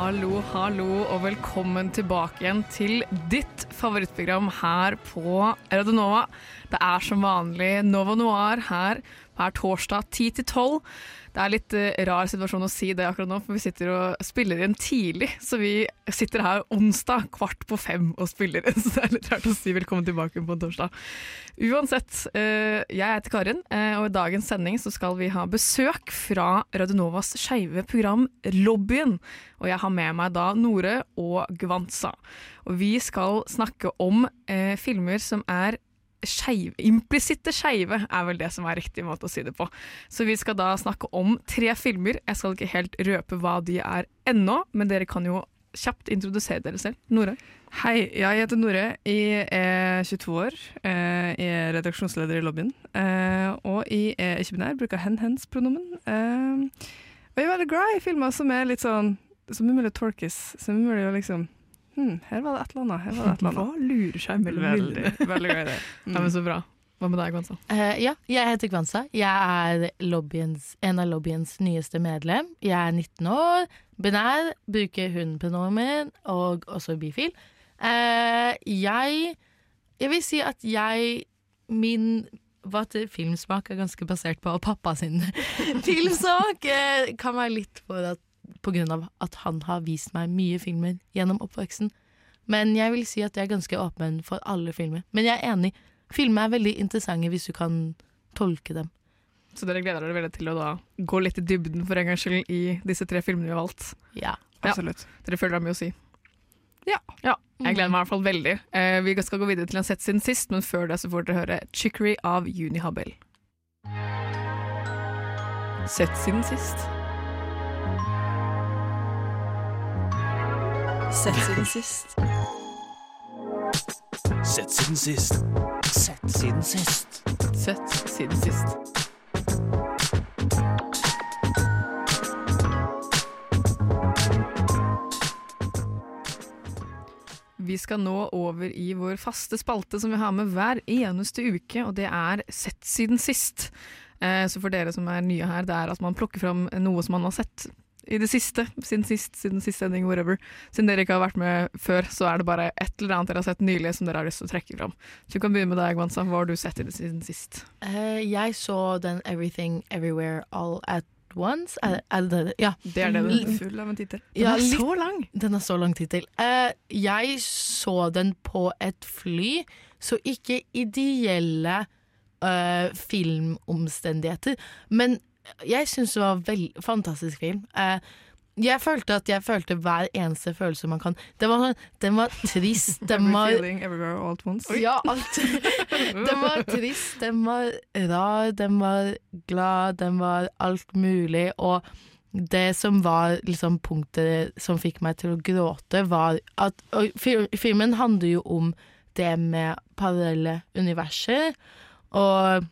Hallo, hallo, og velkommen tilbake igjen til ditt favorittprogram her på Radio Nova. Det er som vanlig Nova Noir her hver torsdag 10 til 12. Det er litt uh, rar situasjon å si det akkurat nå, for vi sitter og spiller inn tidlig. Så vi sitter her onsdag kvart på fem og spiller inn, så det er litt rart å si velkommen tilbake på en torsdag. Uansett, uh, jeg heter Karin, uh, og i dagens sending så skal vi ha besøk fra Radionovas skeive program Lobbyen. Og jeg har med meg da Nore og Gvansa. Og vi skal snakke om filmer som er skeive, implisitte skeive er vel det som er riktig måte å si det på. Så vi skal da snakke om tre filmer. Jeg skal ikke helt røpe hva de er ennå, men dere kan jo kjapt introdusere dere selv. Nore? Hei, jeg heter Nore. Jeg er 22 år. eh, Jeg er redaksjonsleder i lobbyen. eh, Og jeg er ikke-binær, bruker hen-hens-pronomen. eh, Og jeg er veldig glad i filmer som er litt sånn Som er mulig å tolkes. Som er mulig å liksom hm, Her var det et eller annet. Her var det et eller Hva annet. lurer seg mellom Veldig, veldig gøy det. det. Ja, men så bra. Hva med deg, Kvansa? Uh, ja, jeg heter Kvansa Jeg er lobbyens, en av lobbyens nyeste medlem. Jeg er 19 år, binær, bruker hun-pronomen og også bifil. Uh, jeg Jeg vil si at jeg Min hva til filmsmak er ganske basert på pappa sin filmsmak. Eh, kan være litt for at, på grunn av at han har vist meg mye filmer gjennom oppveksten. Men jeg vil si at jeg er ganske åpen for alle filmer. Men jeg er enig. Filmer er veldig interessante hvis du kan tolke dem. Så dere gleder dere veldig til å da gå litt i dybden for en gangs skyld i disse tre filmene vi har valgt. Ja. Ja. Dere føler det er mye å si? Ja. Jeg gleder meg i hvert fall veldig. Eh, vi skal gå videre til en sett siden sist, men før det så får dere høre 'Chicory' av Juni Habel. Sett siden sist. Sett siden sist. Sett siden sist. Sett siden sist. Sett siden sist. Vi skal nå over i vår faste spalte som vi har med hver eneste uke, og det er Sett siden sist. Eh, så for dere som er nye her, det er at man plukker fram noe som man har sett i det siste, siden sist, siden siste sending, whatever. Siden dere ikke har vært med før, så er det bare et eller annet dere har sett nylig som dere har lyst til å trekke fram. Så vi kan begynne med deg, Gwanza. Hva har du sett i det siden sist? Uh, jeg så den 'Everything Everywhere All At Once'. Er, er det det? Ja. Det er det den er Full av en tittel. ja, er så lang! Den er så lang tittel. Uh, jeg så den på et fly, så ikke ideelle uh, filmomstendigheter. Men jeg syns det var en fantastisk film. Eh, jeg følte at jeg følte hver eneste følelse man kan. Den var, sånn- den var trist, den var feeling, everywhere, all at once. Ja, alt. den var trist, den var rar, den var glad, den var alt mulig. Og det som var liksom punktet som fikk meg til å gråte, var at Filmen handler jo om det med parallelle universer. Og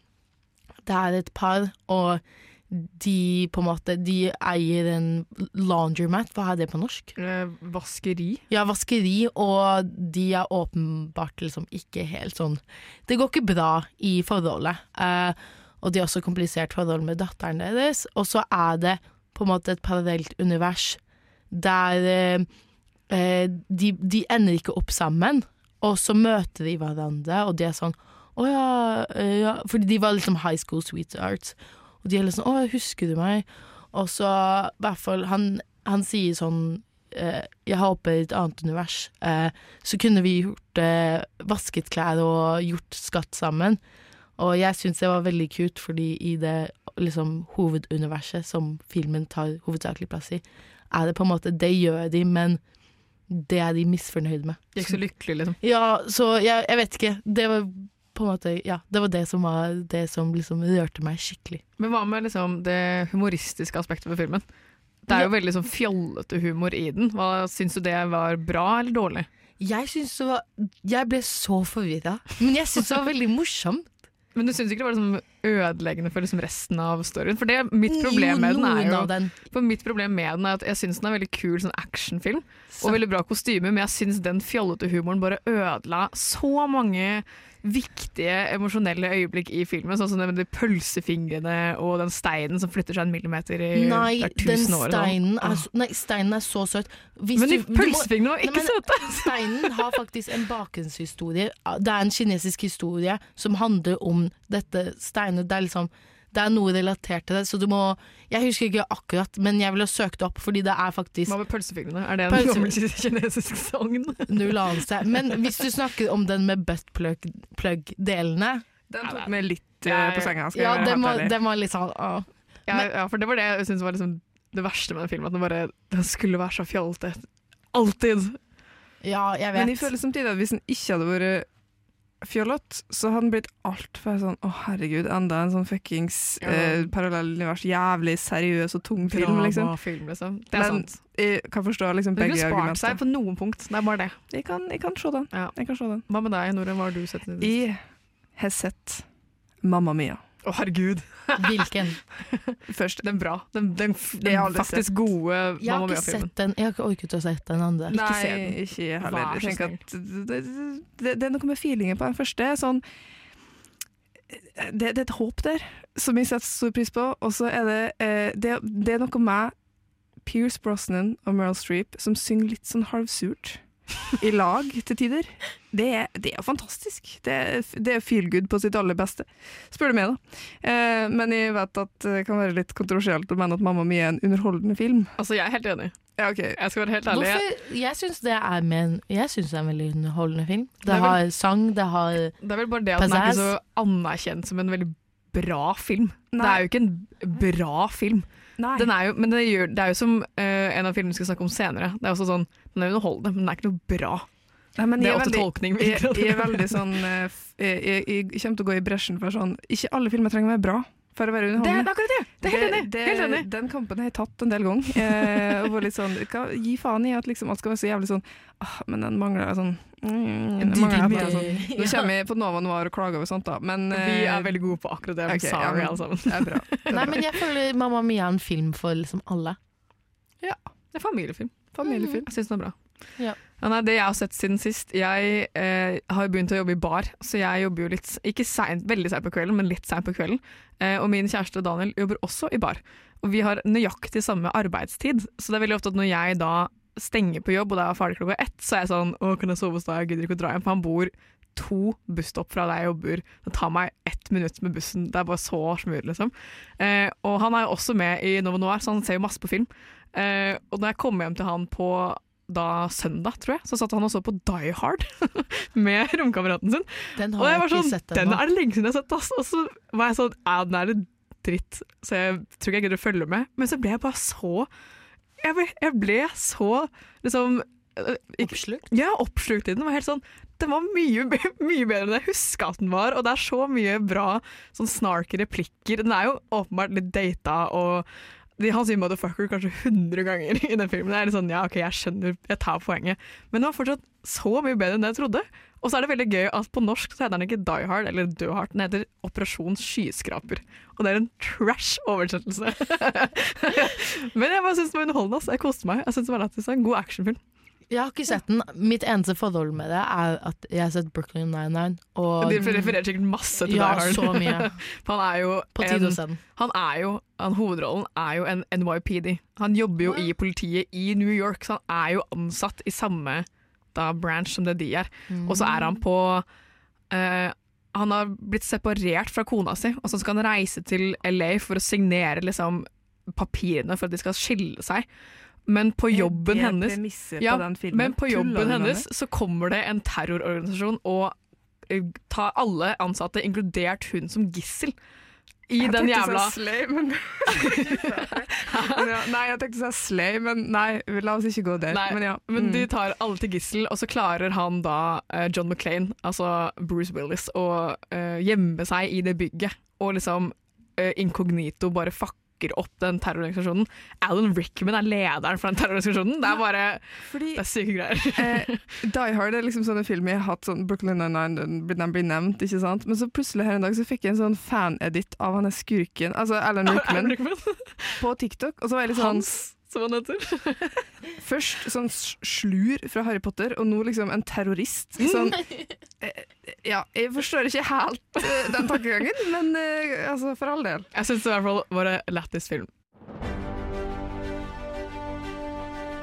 det er et par, og de på en måte De eier en laundromat. Hva er det på norsk? Eh, vaskeri. Ja, vaskeri, og de er åpenbart liksom ikke helt sånn Det går ikke bra i forholdet. Eh, og de har også komplisert forhold med datteren deres. Og så er det på en måte et parallelt univers der eh, de, de ender ikke opp sammen, og så møter de hverandre, og de er sånn å ja, eh, ja Fordi de var liksom high school sweethearts. Og de er liksom 'Å, husker du meg?' Og så i hvert fall Han, han sier sånn eh, 'Jeg har oppe i et annet univers'. Eh, så kunne vi gjort eh, vasket klær og gjort skatt sammen. Og jeg syns det var veldig kult, fordi i det liksom hoveduniverset som filmen tar hovedsakelig plass i, er det på en måte Det gjør de, men det er de misfornøyde med. De er ikke så lykkelige, liksom. Ja, så jeg, jeg vet ikke. Det var på en måte Ja, det var det som var det som liksom rørte meg skikkelig. Men hva med liksom det humoristiske aspektet ved filmen? Det er jo veldig sånn fjollete humor i den. Hva Syns du det var bra eller dårlig? Jeg syns det var Jeg ble så forvirra, men jeg syns det var veldig morsomt. Men du syns ikke det var liksom ødeleggende for liksom resten av storyen? For det, mitt problem med den er jo den. For mitt problem med den er at jeg syns den er veldig kul sånn actionfilm, og veldig bra kostyme, men jeg syns den fjollete humoren bare ødela så mange viktige emosjonelle øyeblikk i filmen, sånn som det med de pølsefingrene og den steinen som flytter seg en millimeter i Nei, tusen år. sånn. steinen er, så, nei, steinen er så søt. Hvis Men de pølsefingrene var ikke Nei, men søte! Steinen har faktisk en bakgrunnshistorie. Det er en kinesisk historie som handler om dette steinet. Det er liksom det er noe relatert til det, så du må Jeg husker ikke akkurat, men jeg ville søkt opp, fordi det er faktisk Hva med pølsefingrene? Er det en Pølse- gammel kinesisk sagn? null anelse. Men hvis du snakker om den med buttplug-delene Den tok meg litt Ja, på senga. Skal Ja, jeg være helt var, ærlig. den var litt sånn åh. Ja, ja, for det var det jeg syntes var liksom det verste med den filmen. At den, bare, den skulle være så fjollete. Alltid! Ja, jeg vet. Men jeg føler samtidig at hvis den ikke hadde vært fjollete, så hadde den blitt altfor sånn Å, herregud, enda en sånn fuckings Ja. eh, parallellunivers, jævlig seriøs og tung film, liksom. film, liksom. Det er Men sant. jeg kan forstå liksom begge argumenter. Du kunne spart seg på noen punkt. Det er bare det. Jeg kan, jeg kan se den. Ja. Hva med deg, Norun, Hva har du sett? i det? Jeg har sett Mamma Mia Å, herregud. Hvilken? først. Den bra. Den, den, den faktisk gode Jeg har ikke sett den. Jeg har ikke orket å se den andre. Ikke Nei, se den. ikke jeg heller. At det, det, det er noe med feelingen på den første. Sånn, det, det er et håp der, som jeg setter stor pris på. Og så er det, eh, det Det er noe med Pierce Brosnan og Meryl Streep som synger litt sånn halvsurt i lag til tider. Det det er fantastisk. Det det er feel good på sitt aller beste, spør du meg, da. Eh, men jeg vet at det kan være litt kontroversielt å mene at Mamma Mia er en underholdende film. Altså, jeg er helt enig. Ja, okay. Jeg skal være helt ærlig. Hvorfor? Jeg syns det det er en veldig underholdende film. Det, Det vel- har sang, det har Det er vel bare det at den er ikke så anerkjent som en veldig bra film. Det er jo ikke en bra film. Er jo, men det, gjør, det er jo som uh, en av filmene vi skal snakke om senere. Det er også sånn, Den er underholdende, men den er ikke noe bra. Nei, men Det er ofte veldig- tolkning. Jeg, jeg er veldig sånn eh, jeg, jeg, jeg kommer til å gå i bresjen for sånn Ikke alle filmer trenger å være bra for å være Det er akkurat det! Det er helt enig. Det- helt enig. Den kampen har jeg tatt en del ganger. Eh, og litt sånn, hva- gi faen i at liksom alt skal være så jævlig sånn ah, Men den mangler sånn mm, den mangler et sånn. Nå kommer vi på Nova Noir og klager over sånt, da. Men Vi eh, er veldig gode på akkurat det. I'm ok, sorry, alle sammen. Det er bra. Det er Nei, bra. men jeg føler Mamma Mia er en film for liksom alle. Det er familiefilm. Familiefilm. Jeg syns den er bra. Ja. Ja, nei, det jeg har sett siden sist Jeg eh, har begynt å jobbe i bar, så jeg jobber jo litt Ikke sent, veldig seint på kvelden, men litt seint på kvelden. Eh, og min kjæreste Daniel jobber også i bar. Og vi har nøyaktig samme arbeidstid, så det er veldig ofte at når jeg da stenger på jobb, og det er ferdig klokka ett, så er jeg sånn Å, kan jeg sove hos deg? Jeg gidder ikke å dra hjem. For han bor to busstopp fra der jeg jobber. Det tar meg ett minutt med bussen. Det er bare så smooth, liksom. Eh, og han er jo også med i Novo Noir, så han ser jo masse på film. Eh, og når jeg kommer hjem til han på da søndag, tror jeg, så satt han og så på Die Hard med romkameraten sin. Den Og har jeg jeg, var sånn, sett den er det lenge siden jeg har sett, ass. Og så var jeg sånn, ja, den er litt dritt, så jeg tror ikke jeg gidder å følge med. Men så ble jeg bare så Jeg ble, jeg ble så liksom øh, ikke- Oppslukt? Ja, oppslukt i den. Var helt sånn den var mye, mye bedre enn jeg huska at den var, og det er så mye bra sånn snarky replikker. Den er jo åpenbart litt data, og han sier 'motherfucker' kanskje 100 ganger i den filmen. Det er litt sånn, ja, ok, jeg skjønner, jeg tar poenget. Men det var fortsatt så mye bedre enn det jeg trodde. Og så er det veldig gøy at på norsk så heter den ikke Die Hard eller Død Hard, den heter Operasjon Skyskraper. Og det er en trash oversettelse. Men jeg bare syns den var underholdende. Altså. Jeg koste meg. Jeg synes det var. En god actionfilm. Jeg har ikke sett den. Mitt eneste forhold med det er at jeg har sett Brooklyn Nine-Nine. De refererer sikkert masse til ja, deg. Så mye. Han er jo På tide å se den. Han er jo, han, hovedrollen er jo en NYPD. Han jobber jo i politiet i New York, så han er jo ansatt i samme da, branch som det de er. Og så er han på eh, Han har blitt separert fra kona si, og så skal han reise til LA for å signere liksom, papirene for at de skal skille seg. Men på jobben det hennes ja, den filmen? men på jobben hennes så kommer det en terrororganisasjon og eh, tar alle ansatte, inkludert hun som gissel. I Jeg den jævla sånn slay, men ja, Nei, jeg tenkte sånn slay, men nei, la oss ikke gå der. Nei, men ja. Men mm. de tar alle til gissel, og så klarer han da, uh, John McClain, altså Bruce Willis, å uh, gjemme seg i det bygget. Og liksom inkognito bare fucke backer opp den terrororganisasjonen. Alan Rickman er lederen for den terrororganisasjonen. Det er bare Fordi Det er syke greier. eh, Die Hard er liksom sånne filmer jeg har hatt sånn Brooklyn Nine-Nine, den blir- nevnt, ikke sant? Men så plutselig her en dag så fikk jeg en sånn fan-edit av han er skurken, altså Alan Rickman, på TikTok, og så var jeg litt sånn Hans, som han heter. Først sånn slur fra Harry Potter, og nå liksom en terrorist. Sånn, ja, jeg forstår ikke helt eh, den tankegangen, men eh, altså, for all del. Jeg syns det i hvert fall var en lættis film.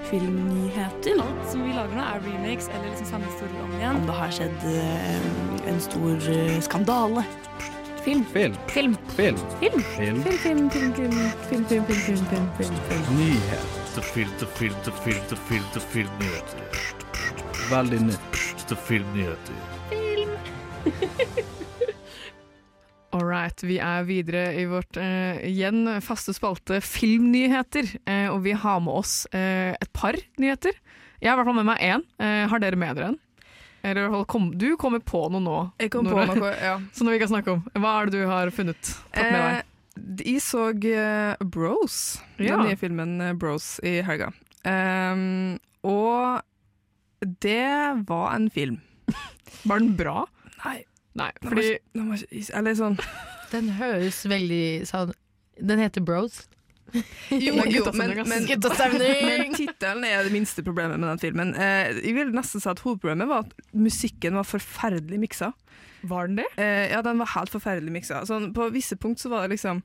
Filmnyheter. Alt som vi lager nå, er remakes eller liksom samme historie om igjen. Om det har skjedd uh, en stor eh, skandale. Film. Film. Film. Film. Film. Film. Film, film, film, film, film, film, film, film, film, film, film. Nyheter. Film filter, film filter, film til filmnyheter. Veldig nytt filmnyheter. All right, vi er videre i vårt eh, igjen faste spalte Filmnyheter, eh, og vi har med oss eh, et par nyheter. Jeg har i hvert fall med meg én. Eh, har dere med dere en? Eller i hvert fall kom, du kommer på noe nå, Jeg kom på Nora. noe, ja. som vi kan snakke om. Hva er det du har funnet? Tatt med deg? Eh, jeg så eh, Bros, Ja. den nye filmen Bros i helga. Um, og det var en film. Var den bra? Nei, Nei, den var fordi den var ikke Eller sånn Den høres veldig sånn Den heter Bros. Jo, jo, men, men, men tittelen er det minste problemet med den filmen. Eh, jeg vil nesten si at Hovedproblemet var at musikken var forferdelig miksa. Var den det? Eh, ja, den var helt forferdelig miksa. Sånn, på visse punkt så var det liksom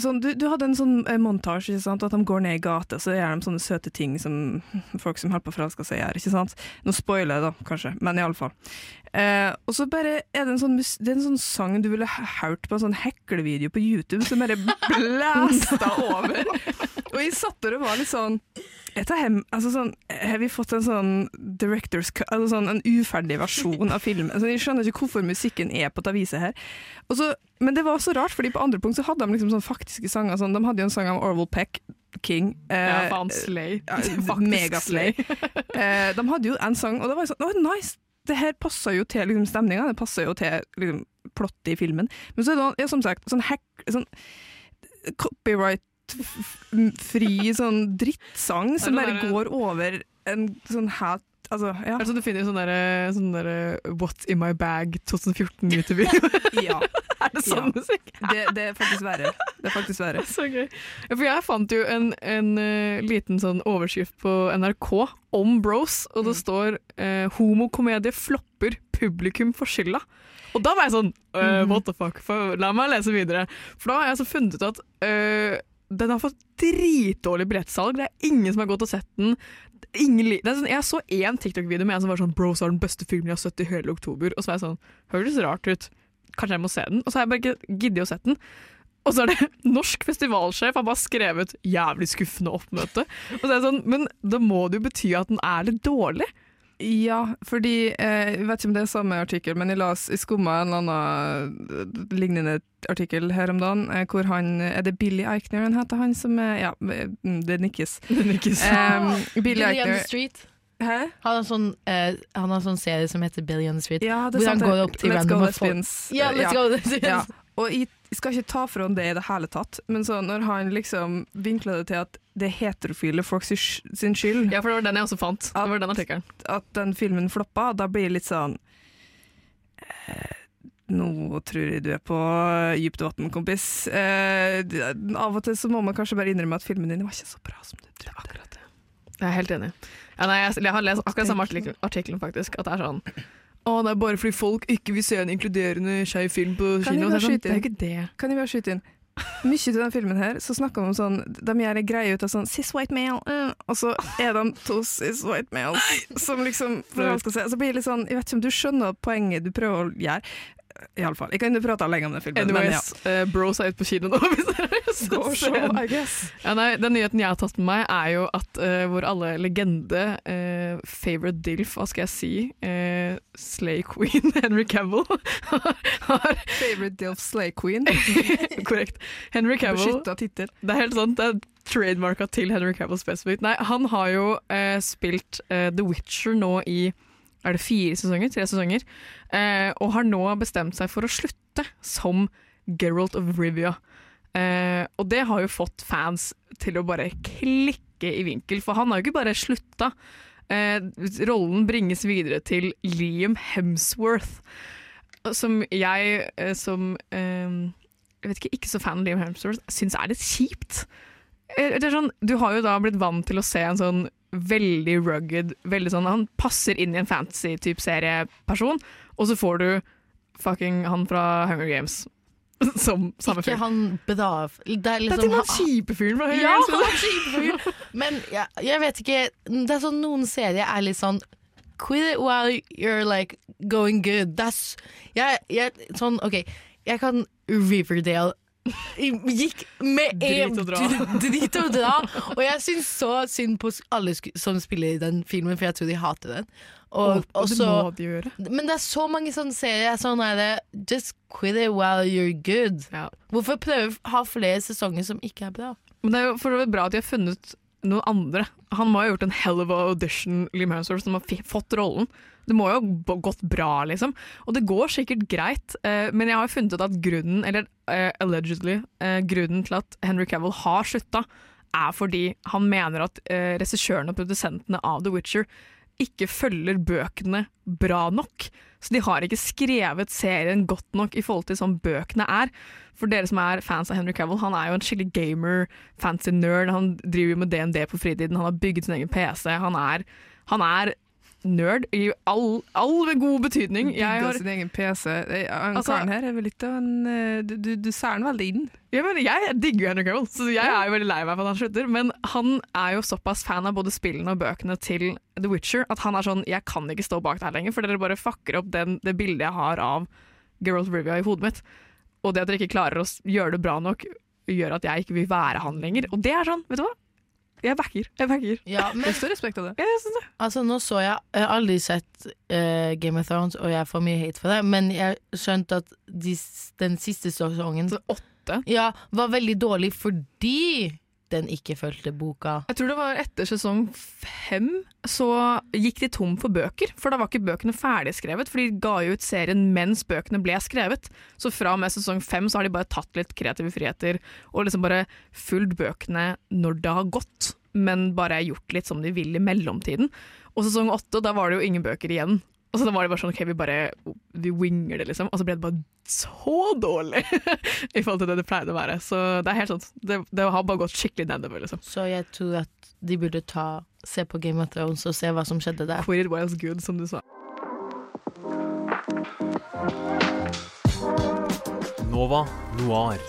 sånn, du, du hadde en sånn eh, montasje, at de går ned i gata, så gjør de sånne søte ting som folk som holder på å forelske seg gjør. ikke sant? Nå spoiler jeg, da, kanskje, men i alle fall. Eh, og så bare er det en sånn, det er en sånn sang du ville hørt på en sånn heklevideo på YouTube, som bare blæsta over. Og jeg satt der og var litt sånn hem, altså sånn, Har vi fått en sånn director's cut, altså sånn, en uferdig versjon av filmen? Altså, jeg skjønner ikke hvorfor musikken er på dette viset her. Også, men det var så rart, fordi på andre punkt så hadde de liksom sånn faktiske sanger. Sånn, de hadde jo en sang av Orwell Peck, King. eh, Ja, faen, Slay. ja, Faktisk Megaslay. Eh, de hadde jo en sang, og det var jo sånn oh, nice! Det her passer jo til liksom, stemninga, det passer jo til liksom, plottet i filmen. Men så er det ja, som sagt sånn hack... Sånn copyright-fri sånn drittsang som bare går over en sånn hat Altså, ja. Det sånn du finner sånn derre sånn der, What's in my bag 2014 YouTube-video? ja. er det sånn Ja. musikk? Det, det er faktisk verre. Det er faktisk verre. Så gøy. For jeg fant jo en, en uh, liten sånn overskrift på NRK om Bros, og Mm. det står uh, 'Homokomedie flopper, publikum for skylda'. Og da var jeg sånn eh, Mhm. What the fuck? For, la meg lese videre. For da har jeg så funnet ut at eh, den har fått dritdårlig billettsalg. Det er ingen som har gått og sett den. Sånn, jeg så én TikTok-video med en som var sånn 'Bros har den beste filmen jeg har sett i hele oktober'. Og så var jeg sånn Høres rart ut. Kanskje jeg må se den? Og så har jeg bare ikke giddet å sette den. Og så er det norsk festivalsjef har bare skrevet 'jævlig skuffende oppmøte'. Og så er det sånn, Men da må det jo bety at den er litt dårlig. Ja, fordi eh, Jeg vet ikke om det er samme artikkel, men jeg, las, jeg skumma en eller annen eh, lignende artikkel her om dagen, eh, hvor han Er det Billy Eichner han heter, han som er Ja, mm, det nikkes. Det nikkes. Um, Billy Billy on the Street. Hæ? Han har sånn, eh, han har sånn serie som heter Billy on the Street. Ja, det Hvor sant, han går opp til Let's random får- lesbians. Ja, let's go lesbians. Ja. Og jeg skal ikke ta fra han det i det hele tatt, men så når han liksom vinkla det til at det er heterofile folk sin skyld, Ja, for det var den jeg også fant. Det var den artikkelen. at den filmen floppa, da blir det litt sånn eh, Nå tror jeg du er på dypt vann, kompis. Eh, av og til så må man kanskje bare innrømme at filmen din var ikke så bra som du trodde. Akkurat det. Jeg er helt enig. Ja, nei, jeg, jeg har lest akkurat samme artikkel- artikkelen, faktisk. At det er sånn Å, er bare fordi folk ikke vil se en inkluderende skeiv film på Kan kino. sånn, det er ikke det. Kan jeg bare skyte inn? Mye til den filmen her så snakker de om sånn De gjør en greie ut av sånn cis white male, mm. og så er de to cis white males som liksom forelsker seg. Så blir det litt sånn Jeg vet ikke om du skjønner poenget du prøver å gjøre. Iallfall. Jeg kan jo prate lenge om den filmen, men ja. uh, eh, Bros er ute på kino nå. Hvis dere guess. Ja, nei, den nyheten jeg har tatt med meg, er jo at uh, vår alle legende, uh, favorite dilf, hva skal jeg si, uh, Slay Queen Henry Cavill har Favorite Dilf Slay Queen. Korrekt. Henry Cavill Beskytta tittel. Det er helt sant, det er trademarka til Henry Cavill spesifikt. Nei, han har jo eh, spilt eh, The Witcher nå i er det fire sesonger? Tre sesonger. Eh, og har nå bestemt seg for å slutte som Geralt of Rivia. Eh, og det har jo fått fans til å bare klikke i vinkel, for han har jo ikke bare slutta. Eh, rollen bringes videre til Liam Hemsworth, som jeg eh, som eh, jeg vet ikke, ikke så fan av Liam Hemsworth, syns er litt kjipt. Eh, Det er sånn, du har jo da blitt vant til å se en sånn veldig rugged veldig sånn, Han passer inn i en fantasy-type serieperson, og så får du fucking han fra Hunger Games som samme Ikke fyr. han bedav... Det er Det er liksom han- han kjipefyren fra Hunger Ja, Games. han er fyr. Men jeg, jeg vet ikke Det er sånn noen serier er litt sånn Quit it while you're like going good. That's jeg, jeg, Sånn, OK, jeg kan Riverdale gikk med en. Drit og dra. Og jeg syns så synd på alle som spiller i den filmen, for jeg tror de hater den. Og, oh, det så- må de gjøre. men det er så mange sånne serier. Sånn er det Just quit it while you're good. Hvorfor prøve å ha flere sesonger som ikke er bra? Men det er jo for det er bra at de har funnet noen andre. Han må ha gjort en hell of a audition, Liam Hemsworth, som har fått rollen. Det må jo ha gått bra, liksom. Og det går sikkert greit, eh, men jeg har funnet ut at grunnen, eller eh, allegedly, eh, grunnen til at Henry Cavill har slutta, er fordi han mener at eh, regissørene og produsentene av The Witcher ikke følger bøkene bra nok. Så de har ikke skrevet serien godt nok i forhold til sånn bøkene er. For dere som er fans av Henry Cavill, han er jo en skikkelig gamer, fancy nerd. Han driver jo med DND på fritiden, han har bygget sin egen PC. Han er, han er nerd i all, all god betydning. Jeg har, sin egen PC. Han Altså- karen her er vel litt av en eh, Du, du, du ser den veldig inn. Ja, jeg digger Henry Cavill, så jeg er jo veldig lei meg for at han slutter. Men han er jo såpass fan av både spillene og bøkene til The Witcher at han er sånn Jeg kan ikke stå bak det her lenger, for dere bare fucker opp den, det bildet jeg har av Geralt Rivia i hodet mitt. Og det at dere ikke klarer å gjøre det bra nok, gjør at jeg ikke vil være han lenger. Og det er sånn, vet du hva? Jeg backer. Jeg backer. Ja, men Jeg står respekt av det. Jeg synes det. Altså, nå så jeg Jeg har aldri sett uh, Game of Thrones, og jeg får mye hate for det, men jeg skjønte at de, den siste sesongen Så åtte. ja, var veldig dårlig fordi den ikke fulgte boka. Jeg tror det var etter sesong fem så gikk de tom for bøker, for da var ikke bøkene ferdigskrevet, for de ga jo ut serien mens bøkene ble skrevet. Så fra og med sesong fem så har de bare tatt litt kreative friheter og liksom bare fulgt bøkene når det har gått, men bare gjort litt som de vil i mellomtiden. Og sesong åtte, da var det jo ingen bøker igjen. Og så var det bare sånn, ok, vi bare vi winger det, liksom. Og så ble det bare så dårlig i forhold til det det pleide å være. Så det er helt sånn, det, det har bare gått skikkelig nedover, liksom. Så jeg tror at de burde ta, se på Game of Thrones og se hva som skjedde der. Quit it while it's good, som du sa. Nova Noir.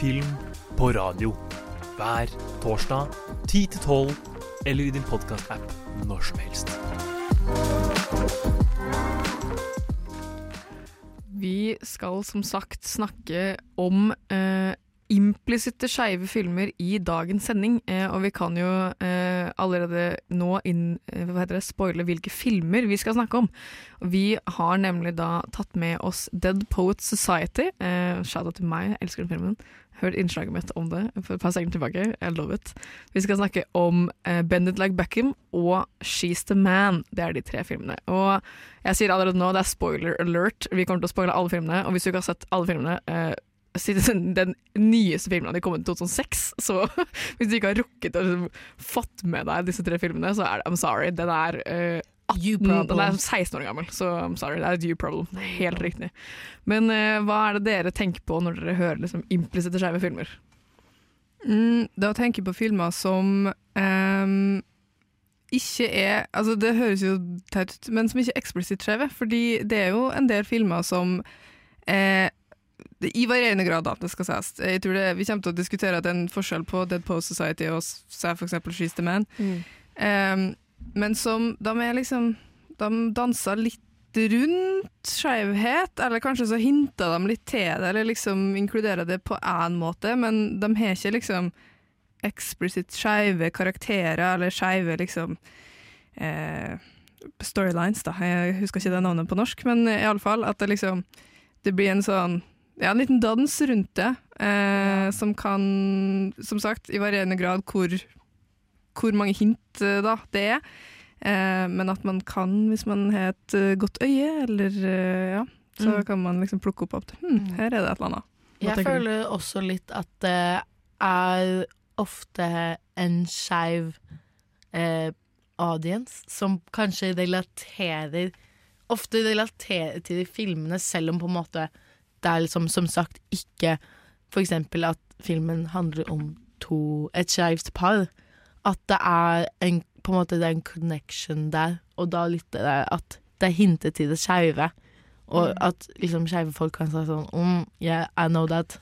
Film på radio. Hver torsdag 10 til 12, eller i din podkast-app når som helst. Skal som sagt snakke om eh, implisitte skeive filmer i dagens sending, eh, og vi kan jo eh, allerede nå inn, eh, hva heter det, spoile hvilke filmer vi skal snakke om. Vi har nemlig da tatt med oss Dead Poets Society. Eh, Shout out til meg, jeg elsker den filmen. Hørt innslaget mitt om det for et par sekunder tilbake. I love it. Vi skal snakke om uh, Bend It Like Beckham og She's the Man. Det er de tre filmene. Og jeg sier allerede nå, det er spoiler alert. Vi kommer til å spoile alle filmene, og hvis du ikke har sett alle filmene uh, den nyeste filmen hadde kommet i 2006, så hvis du ikke har rukket å fått med deg disse tre filmene, så er det I'm sorry. Den er eh, 18, den er 16 år gammel, så I'm sorry. Det er et you problem. Helt riktig. Men uh, hva er det dere tenker på når dere hører liksom, implisitte skeive filmer? Mm, da tenker jeg på filmer som um, ikke er Altså, det høres jo teit ut, men som ikke er eksplisitt skeive. Fordi det er jo en del filmer som eh, I varierende grad, da, det skal sies. Jeg tror det, Vi kommer til å diskutere at det er en forskjell på Dead Post Society og f.eks. She's the Man. Ehm, men som De er liksom De danser litt rundt skjevhet, eller kanskje så hinter de litt til det, eller liksom inkluderer det på én måte, men de har ikke liksom eksplisitt skeive karakterer, eller skeive liksom eh, storylines, da. Jeg husker ikke det navnet på norsk, men i alle fall at det liksom Det blir en sånn ja, en liten dans rundt det, eh, som kan, som sagt, i varierende grad hvor, hvor mange hint eh, da det er. Eh, men at man kan, hvis man har et eh, godt øye, eller ja, så Mm. kan man liksom plukke opp at hm, her er det et eller annet. Jeg du? føler også litt at det er ofte en skeiv eh, audience som kanskje relaterer Ofte relaterer til de filmene, selv om på en måte det er liksom, som sagt ikke For eksempel at filmen handler om to, et skeivt par. At det er en, på en måte det er en connection der, og da litt det der at det er hintet til det skeive. Og at liksom skeive folk kan si sånn mm, Yeah, I know that.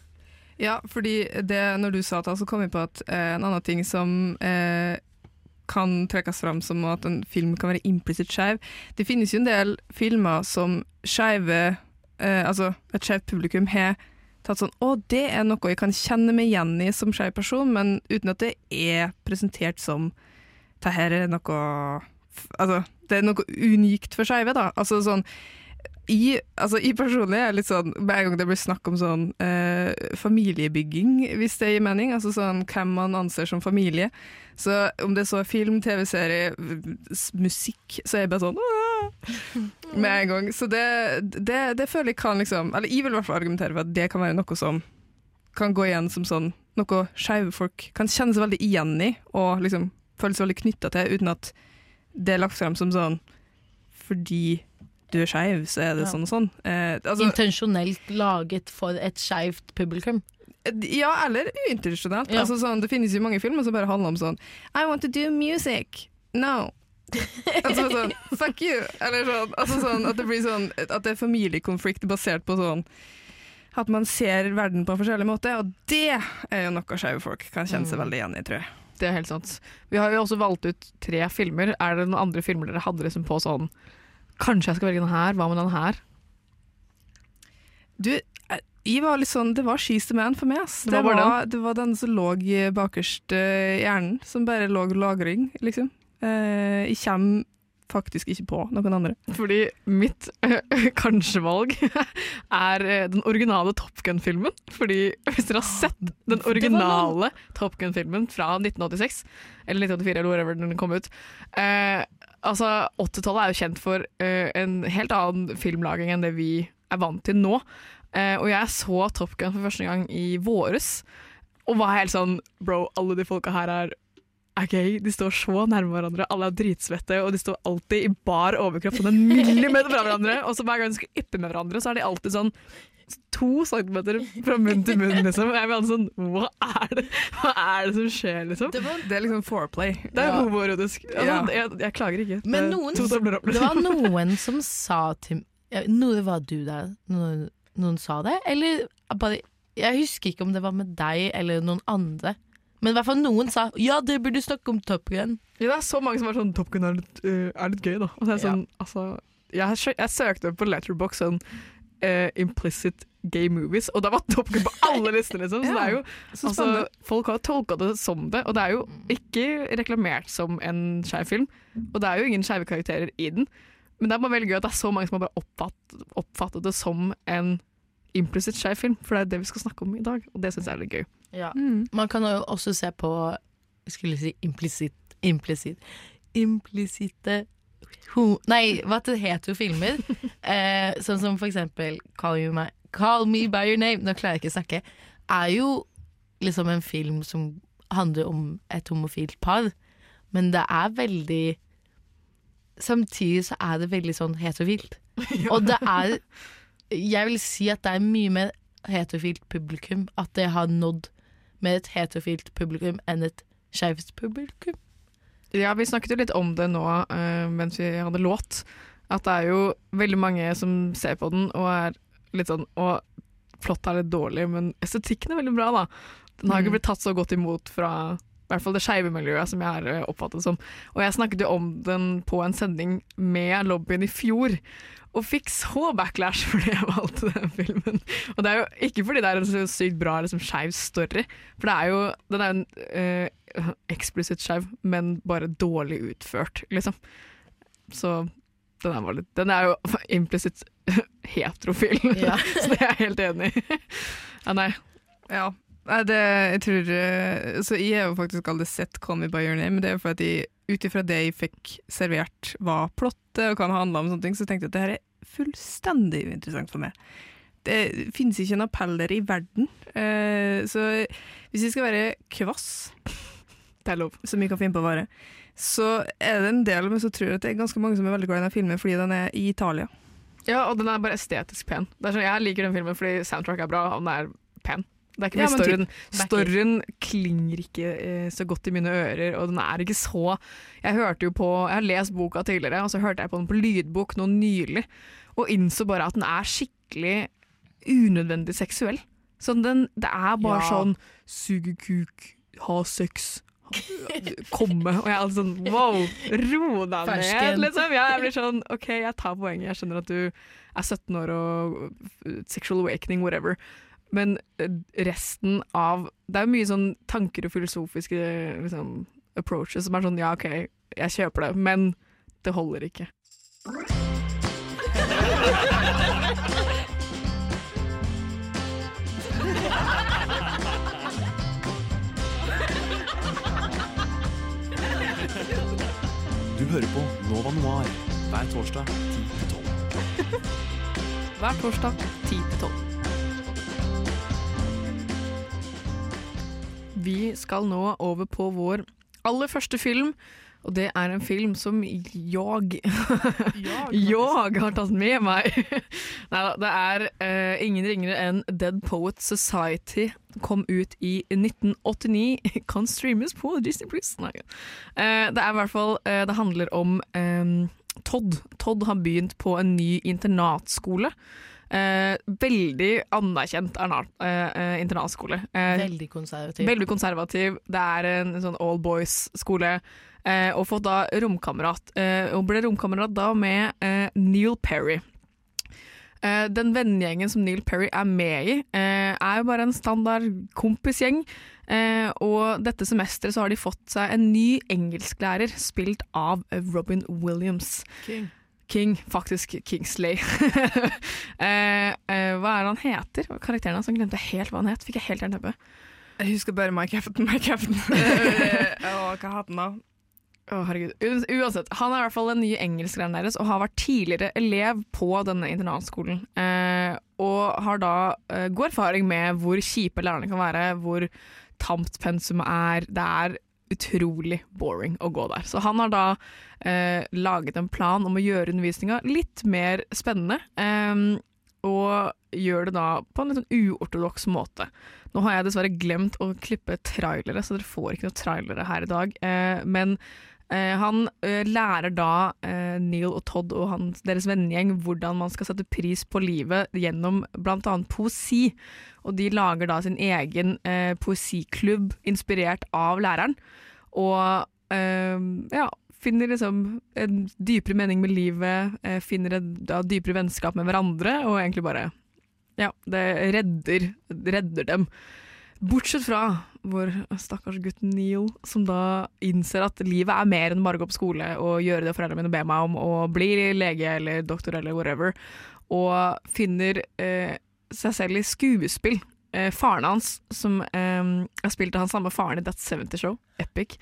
Ja, fordi det, når du sa det, så kom jeg på at eh, en annen ting som eh, kan trekkes fram som at en film kan være implisitt skeiv. Det finnes jo en del filmer som skeive eh, Altså et skeivt publikum har tatt sånn Å, det er noe jeg kan kjenne meg igjen i som skeiv person, men uten at det er presentert som Det her er noe Altså, det er noe unikt for skeive, da. Altså sånn i, altså, I personlig er jeg litt sånn Hver gang det blir snakk om sånn eh, familiebygging, hvis det gir mening, altså sånn hvem man anser som familie Så om det er så film, TV-serie, musikk, så er jeg bare sånn «Åh!» Med en gang. Så det, det, det føler jeg kan liksom Eller jeg vil i hvert fall argumentere for at det kan være noe som kan gå igjen som sånn noe skeive folk kan kjenne seg veldig igjen i, og liksom føle seg veldig knytta til, uten at det er lagt frem som sånn fordi du er skeiv, så er det Ja. sånn og sånn. Eh, altså, Intensjonelt laget for et skeivt publikum. ja, eller uintensjonelt. Ja. Altså, sånn, det finnes jo mange filmer som bare handler om sånn I want to do music. No. Altså sånn Fuck you. Eller sånn, altså, sånn at det blir sånn At det er familiekonflikt basert på sånn at man ser verden på en forskjellig måte, og det er jo noe skeive folk kan kjenne seg Mm. veldig igjen i, tror jeg. Det er helt sant. Vi har jo også valgt ut tre filmer. Er det noen andre filmer dere hadde liksom på sånn Kanskje jeg skal velge den her, hva med den her? Du, eh, jeg var litt sånn, det var She's the Man for meg. Ass. Det Det, var den. det, var den som lå i bakerst eh, i hjernen, som bare lå lagring, liksom. Eh, jeg kommer faktisk ikke på noen andre. Fordi mitt øh, kanskje-valg er øh, den originale Top Gun-filmen. Fordi hvis dere har sett den originale Top Gun-filmen fra 1986, eller 1984 eller whatever den kom ut eh, Altså, 80-tallet er jo kjent for en helt annen filmlaging enn det vi er vant til nå. Eh, og jeg så Top Gun for første gang i våres, og var helt sånn Bro, alle de folka her er gøy. De står så nærme hverandre, alle er dritsvette, og de står alltid i bar overkropp sånn en millimeter fra hverandre. Og så hver gang de skal yppe med hverandre, så er de alltid sånn to centimeter fra munn til munn, liksom. Jeg blir sånn Hva er det Hva er det som skjer, liksom? Det, er liksom foreplay. Det er Ja. homoerotisk. Altså, Ja. jeg, jeg klager ikke. Men Det noen, opp, det liksom. var noen som sa til Noe var du der noen, noen sa det? Eller bare Jeg husker ikke om det var med deg eller noen andre. Men i hvert fall noen sa ja, dere burde snakke om Top Gun. Ja, det er så mange som er sånn Top Gun er litt, uh, er litt gøy, da. Og det er sånn, altså, jeg, jeg søkte på Letterbox sånn uh, implicit gay movies, og da var Top Gun på alle listene, liksom. Så det er jo, altså, folk har tolka det som det, og det er jo ikke reklamert som en skeiv film. Og det er jo ingen skeive karakterer i den. Men det er bare veldig gøy at det er så mange som har bare oppfatt, oppfattet det som en implicit skeiv film, for det er det vi skal snakke om i dag, og det syns jeg er litt gøy. Ja. Mm. Man kan jo også se på skulle si implisitt Implisitt Implisitte Nei, hva det heter jo filmer. eh, sånn som for eksempel Call, you my, Call Me By Your Name, nå klarer jeg ikke å snakke, er jo liksom en film som handler om et homofilt par, men det er veldig Samtidig så er det veldig sånn heterofilt. Og det er Jeg vil si at det er mye mer heterofilt publikum. At det har nådd med et heterofilt publikum enn et skeivt publikum. Ja, vi snakket jo litt om det nå uh, mens vi hadde låt. At det er jo veldig mange som ser på den og er litt sånn Og flott er litt dårlig, men estetikken er veldig bra, da. Den har ikke Mm. blitt tatt så godt imot fra i hvert fall det skeive miljøet, som jeg har eh, oppfattet det som. Og jeg snakket jo om den på en sending med lobbyen i fjor. Og fikk så backlash fordi jeg valgte den filmen. Og det er jo ikke fordi det er en så sykt bra liksom, skeiv story, for det er jo den er en uh, eksplisitt skeiv, men bare dårlig utført, liksom. Så den er, litt, den er jo implisitt heterofil, Ja. så det er jeg helt enig i. ja, nei. Ja. Nei, det, jeg tror eh, Så jeg har jo faktisk aldri sett Call Me By Your Name, men det er jo fordi ut ifra det jeg fikk servert hva plottet og hva det handla om, sånne ting, så tenkte jeg at det her er fullstendig uinteressant for meg. det finnes ikke en appeller i verden. Eh, så hvis vi skal være kvass, det er lov, som vi kan finne på å være, så er det en del av meg som tror at det er ganske mange som er veldig glad i denne filmen fordi den er i Italia. Ja, og den er bare estetisk pen. Er sånn, jeg liker den filmen fordi soundtrack er bra, og den er pen. Det er ikke Ja, storyen. Storyen klinger ikke eh, så godt i mine ører, og den er ikke så Jeg hørte jo på Jeg har lest boka tidligere, og så hørte jeg på den på lydbok nå nylig, og innså bare at den er skikkelig unødvendig seksuell. Sånn den, det er bare Ja. sånn suge kuk, ha sex, komme. Og jeg er alltid sånn wow, ro deg ned, liksom. Jeg blir sånn OK, jeg tar poenget. Jeg skjønner at du er 17 år og sexual awakening, whatever. Men eh, resten av Det er jo mye sånn tanker og filosofiske liksom, approaches som er sånn ja, OK, jeg kjøper det, men det holder ikke. Du hører på Nova Noir hver torsdag 10 til 12. Hver torsdag 10 til 12. Vi skal nå over på vår aller første film, og det er en film som jeg Jeg har tatt med meg. Neida, det er uh, ingen ringere enn Dead Poet Society. Kom ut i 1989. Kan streames på Disney Plus. Nei. Eh, det er i hvert fall uh, Det handler om um, Todd. Todd har begynt på en ny internatskole. Eh, veldig anerkjent eh, eh, internatskole. Eh, Veldig konservativ. Veldig konservativ. Det er en sånn all boys-skole. Eh, og fått da romkamerat. Eh, og ble romkamerat da med Neil Perry. Den vennegjengen som Neil Perry er med i, er jo bare en standard kompisgjeng. Og dette semesteret så har de fått seg en ny engelsklærer, spilt av Robin Williams. King. King, faktisk Kingsley. eh, eh, hva er det han heter? Karakteren hans, han glemte helt hva han het. Fikk jeg helt jernteppe. Jeg husker bare My Captain, My Captain. Og hva het den da? Å, herregud. Uansett, han er i hvert fall den nye engelsklæreren deres, og har vært tidligere elev på denne internatskolen. Eh, og har da eh, god erfaring med hvor kjipe lærerne kan være, hvor tamt pensumet er. Det er utrolig boring å gå der. Så han har da eh, laget en plan om å gjøre undervisninga litt mer spennende. eh, og gjør det da på en litt sånn uortodoks måte. Nå har jeg dessverre glemt å klippe trailere, så dere får ikke noe trailere her i dag. Eh, men han eh, lærer da eh, Neil og Todd og hans, deres vennegjeng hvordan man skal sette pris på livet gjennom bl.a. poesi. Og de lager da sin egen eh, poesiklubb inspirert av læreren. Og eh, ja, finner liksom en dypere mening med livet, eh, finner et da, dypere vennskap med hverandre, og egentlig bare Ja, det redder, redder dem. Bortsett fra vår stakkars gutt Neil, som da innser at livet er mer enn bare å gå på skole og gjøre det foreldrene mine ber meg om, og bli lege eller doktor eller whatever, og finner eh, seg selv i skuespill. Eh, faren hans, som eh, har spilt av han samme faren i That 70 Show, Epic,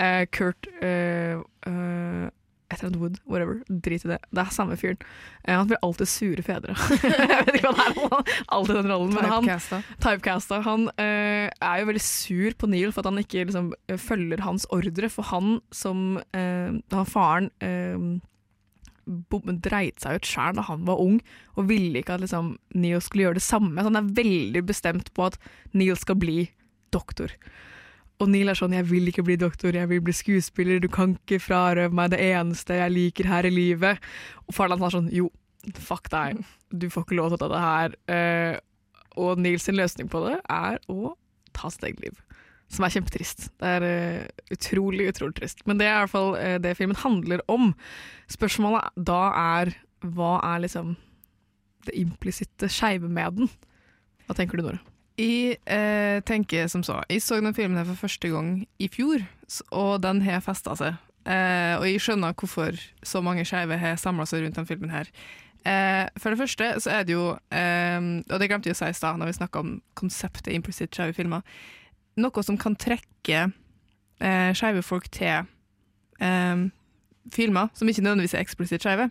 eh, Kurt eh, eh, et eller annet Wood, whatever. Drit i det. Det er samme fyren. Uh, han blir alltid sure fedre. jeg vet ikke hva det er, alltid den rollen. Men han, Typecasta. Han uh, er jo veldig sur på Neil for at han ikke liksom, følger hans ordre. For han som uh, han faren dreit seg ut sjæl da han var ung, og ville ikke at liksom, Neil skulle gjøre det samme. Så han er veldig bestemt på at Neil skal bli doktor. Og Neil er sånn 'jeg vil ikke bli doktor, jeg vil bli skuespiller, du kan ikke frarøve meg det eneste jeg liker her i livet'. Og faren hans er sånn 'jo, fuck deg, du får ikke lov til å ta det her'. Eh, og Neils løsning på det er å ta sitt eget liv. Som er kjempetrist. Det er uh, utrolig, utrolig trist. Men det er i hvert fall uh, det filmen handler om. Spørsmålet da er hva er liksom det implisitte skeive med den? Hva tenker du, Nora? Jeg eh, tenker som så, jeg så den filmen her for første gang i fjor, og den har festa seg. Eh, og jeg skjønner hvorfor så mange skeive har samla seg rundt denne filmen her. Eh, for det første så er det jo, eh, og det glemte jeg å si i stad når vi snakka om konseptet implisitt skeive filmer, noe som kan trekke eh, skeive folk til eh, filmer som ikke nødvendigvis er eksplisitt skeive,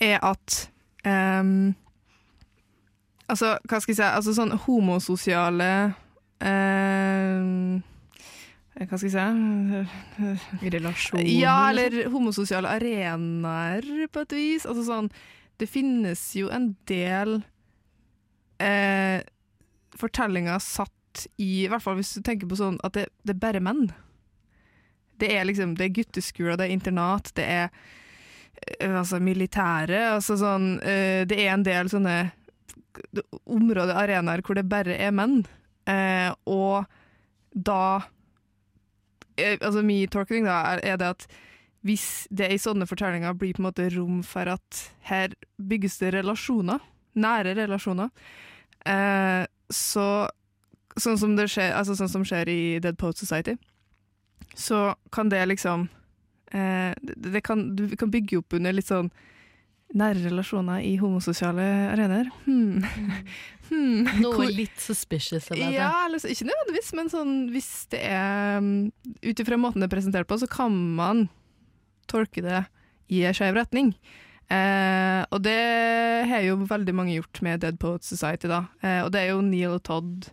er at eh, Altså, hva skal jeg si Altså sånn homososiale eh, Hva skal jeg si Relasjoner. Ja, eller homososiale arenaer, på et vis. Altså sånn Det finnes jo en del eh, fortellinger satt i I hvert fall hvis du tenker på sånn at det, det er bare menn. Det er liksom Det er gutteskoler, det er internat, det er eh, altså militære. Altså sånn eh, Det er en del sånne områder, arenaer, hvor det bare er menn. Eh, og da eh, Altså min tolkning da er, det at hvis det i sånne fortellinger blir på en måte rom for at her bygges det relasjoner, nære relasjoner, eh, så sånn som det skjer, altså sånn som skjer i Dead Poet Society, så kan det liksom eh, det, det kan, Du kan bygge opp under litt sånn nære relasjoner i homososiale arenaer. Hmm. Hmm. Noe litt suspicious about det. ja, altså, ikke nødvendigvis, men sånn, hvis det er um, Ut ifra måten det er presentert på, så kan man tolke det i en skeiv retning. Eh, og det har jo veldig mange gjort med Dead Poets Society, da. Eh, og det er jo Neil og Todd.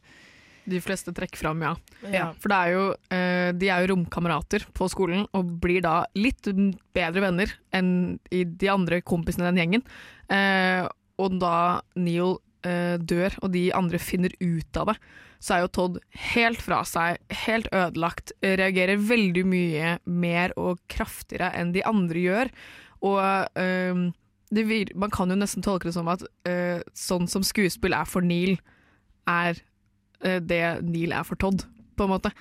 De fleste trekker fram, ja. Ja. For det er jo, eh, de er jo romkamerater på skolen, og blir da litt bedre venner enn i de andre kompisene i den gjengen. Eh, og da Neil eh, dør, og de andre finner ut av det, så er jo Todd helt fra seg, helt ødelagt, reagerer veldig mye mer og kraftigere enn de andre gjør. Og eh, det man kan jo nesten tolke det som at eh, sånn som skuespill er for Neil, er det Neil er for Todd, på en måte.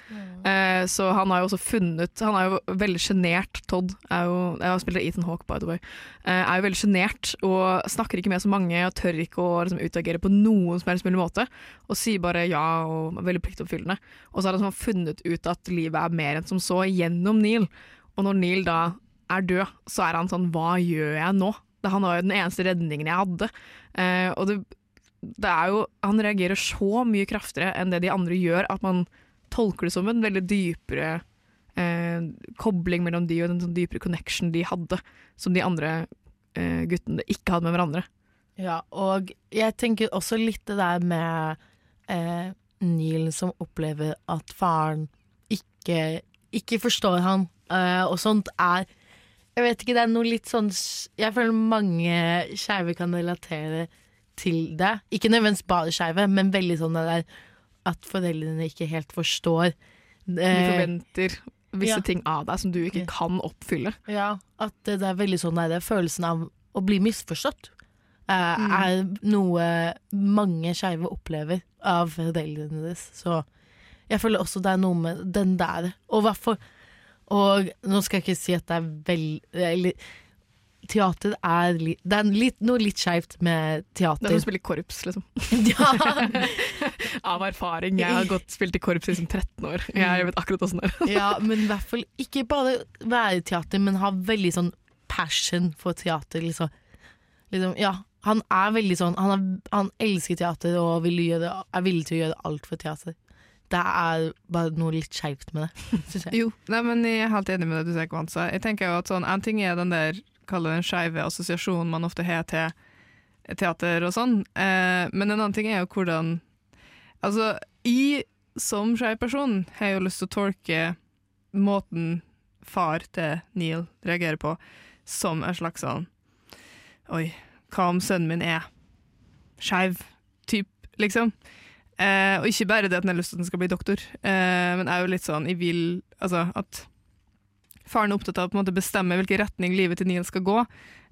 Eh, så han har jo også funnet Han er jo veldig sjenert, Todd. Er jo, jeg spiller Ethan Hawke, by the way. Eh, er jo veldig sjenert og snakker ikke med så mange og tør ikke å liksom, utagere på noen som helst mulig måte. Og sier bare ja og er veldig pliktoppfyllende. Og så har han funnet ut at livet er mer enn som så, gjennom Neil. Og når Neil da er død, så er han sånn Hva gjør jeg nå? Han var jo den eneste redningen jeg hadde. Eh, og det, det er jo Han reagerer så mye kraftigere enn det de andre gjør, at man tolker det som en veldig dypere eh, kobling mellom de og en sånn dypere connection de hadde, som de andre eh, guttene ikke hadde med hverandre. Ja, og jeg tenker også litt det der med eh, Neil som opplever at faren ikke, ikke forstår han, eh, og sånt er Jeg vet ikke, det er noe litt sånn Jeg føler mange skeive kan relatere til det. Ikke nødvendigvis bare skeive, men veldig sånn at foreldrene ikke helt forstår. De eh, forventer visse ja. ting av deg som du ikke kan oppfylle. Ja, at det er veldig sånn der, følelsen av å bli misforstått eh, Mm. er noe mange skeive opplever av foreldrene deres. Så jeg føler også det er noe med den der. Og hvertfall Og nå skal jeg ikke si at det er vel eller, Teater er, det er litt, noe litt skeivt med Det er teater. som å spille korps, liksom. ja. Av erfaring. Jeg har gått spilt i korps i liksom 13 år. Jeg vet akkurat åssen det er. ja, men i hvert fall ikke bare være i teater, men ha veldig sånn passion for teater. Liksom. Liksom, ja, han er veldig sånn Han, er, han elsker teater og vil gjøre, er villig til å gjøre alt for teater. Det er bare noe litt skeivt med det, syns jeg. Jo, nei, men jeg er helt enig med det du sier, Kwanza. Jeg tenker jo at sånn, En ting er den der kall det den skeive assosiasjonen man ofte har til teater og sånn, eh, men en annen ting er jo hvordan Altså, jeg som skeiv person har jo lyst til å tolke måten far til Neil reagerer på, som en slags sånn Oi, hva om sønnen min er skeiv? Typ, liksom. Eh, og ikke bare det at han har lyst til at han skal bli doktor, eh, men er jo litt sånn Jeg vil Altså at faren er opptatt av å bestemme hvilken retning livet til Neil skal gå.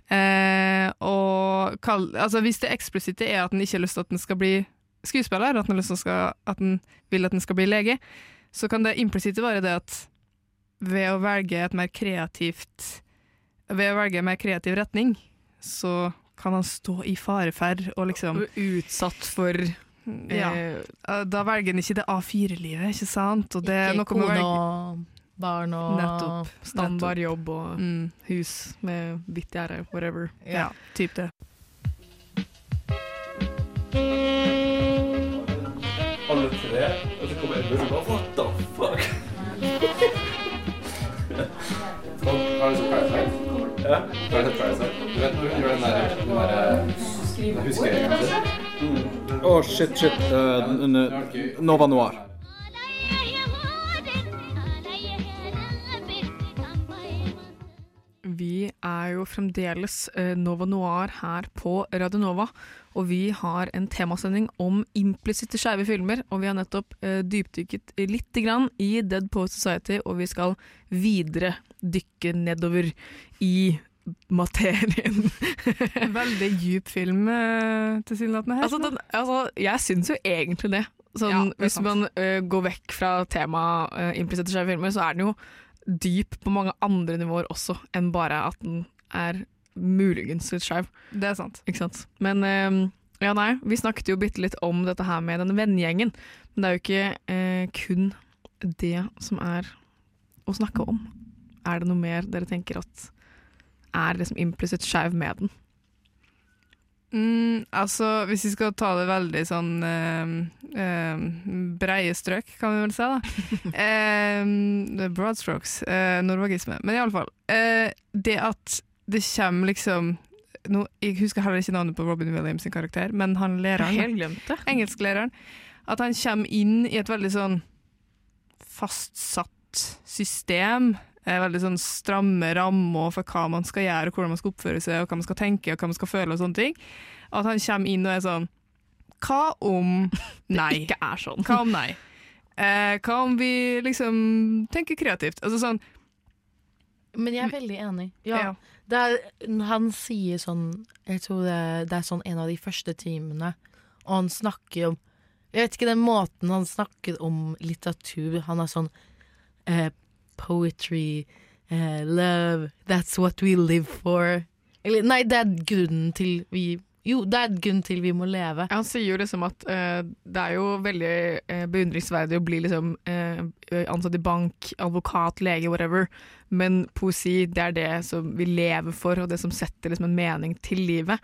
Eh, og kall, altså hvis det eksplisitte er at han ikke har lyst til at han skal bli skuespiller, at han, skal, at vil at han skal bli lege, så kan det implisitte være det at ved å velge et mer kreativt Ved å velge en mer kreativ retning, så kan han stå i fareferd og liksom Utsatt for ja. eh, Da velger han ikke det A4-livet, ikke sant? Og det er noe med å velge barn og Nettopp. standard jobb og Mm. hus med hvitt gjerde, whatever. Ja, typ det. Alle tre, og så kommer Edmund og bare What the fuck? Og, har du sett Parasite? Ja. Har du sett Parasite? Du vet når hun gjør den der, den der den huskeringen sin? Å, shit, shit. N- Nova Noir. Vi er jo fremdeles eh, Nova Noir her på Radio Nova, og vi har en temasending om implisitte skeive filmer. Og vi har nettopp eh, dypdykket litt grann i Dead Poet Society, og vi skal videre dykke nedover i materien. Veldig djup film, eh, tilsynelatende. Altså, den, altså, jeg syns jo egentlig det. Sånn, Ja, det hvis man uh, går vekk fra temaet uh, implisitte skeive filmer, så er den jo dyp på mange andre nivåer også, enn bare at den er muligens litt skeiv. Det er sant. Ikke sant? Men eh, ja, nei, vi snakket jo bitte litt om dette her med denne vennegjengen. Men det er jo ikke eh, kun det som er å snakke om. Er det noe mer dere tenker at er liksom implisitt skeiv med den? Mm, altså, hvis vi skal ta det veldig sånn eh, eh, breie strøk, kan vi vel si, da. eh, broad strokes. Eh, norvagisme. Men iallfall. Eh, det at det kommer liksom no, Jeg husker heller ikke navnet på Robin Williams sin karakter, men han læreren. Engelsklæreren. At han kommer inn i et veldig sånn fastsatt system. Eh, Veldig sånn stramme rammer for hva man skal gjøre, og hvordan man skal oppføre seg, og hva man skal tenke og hva man skal føle. og sånne ting. At han kommer inn og er sånn Hva om nei? ikke er sånn. Hva om nei? Eh, hva om vi liksom tenker kreativt? Altså sånn Men jeg er veldig enig. Ja. Ja. Det er, han sier sånn Jeg tror det, det er sånn en av de første timene, og han snakker om Jeg vet ikke den måten han snakker om litteratur Han er sånn eh, Poetry, uh, love, that's what we live for. Eller nei, det er grunnen til vi Jo, det er grunnen til vi må leve. Han sier jo liksom at uh, det er jo veldig uh, beundringsverdig å bli liksom uh, ansatt i bank, advokat, lege, whatever, men poesi det er det som vi lever for, og det som setter liksom en mening til livet.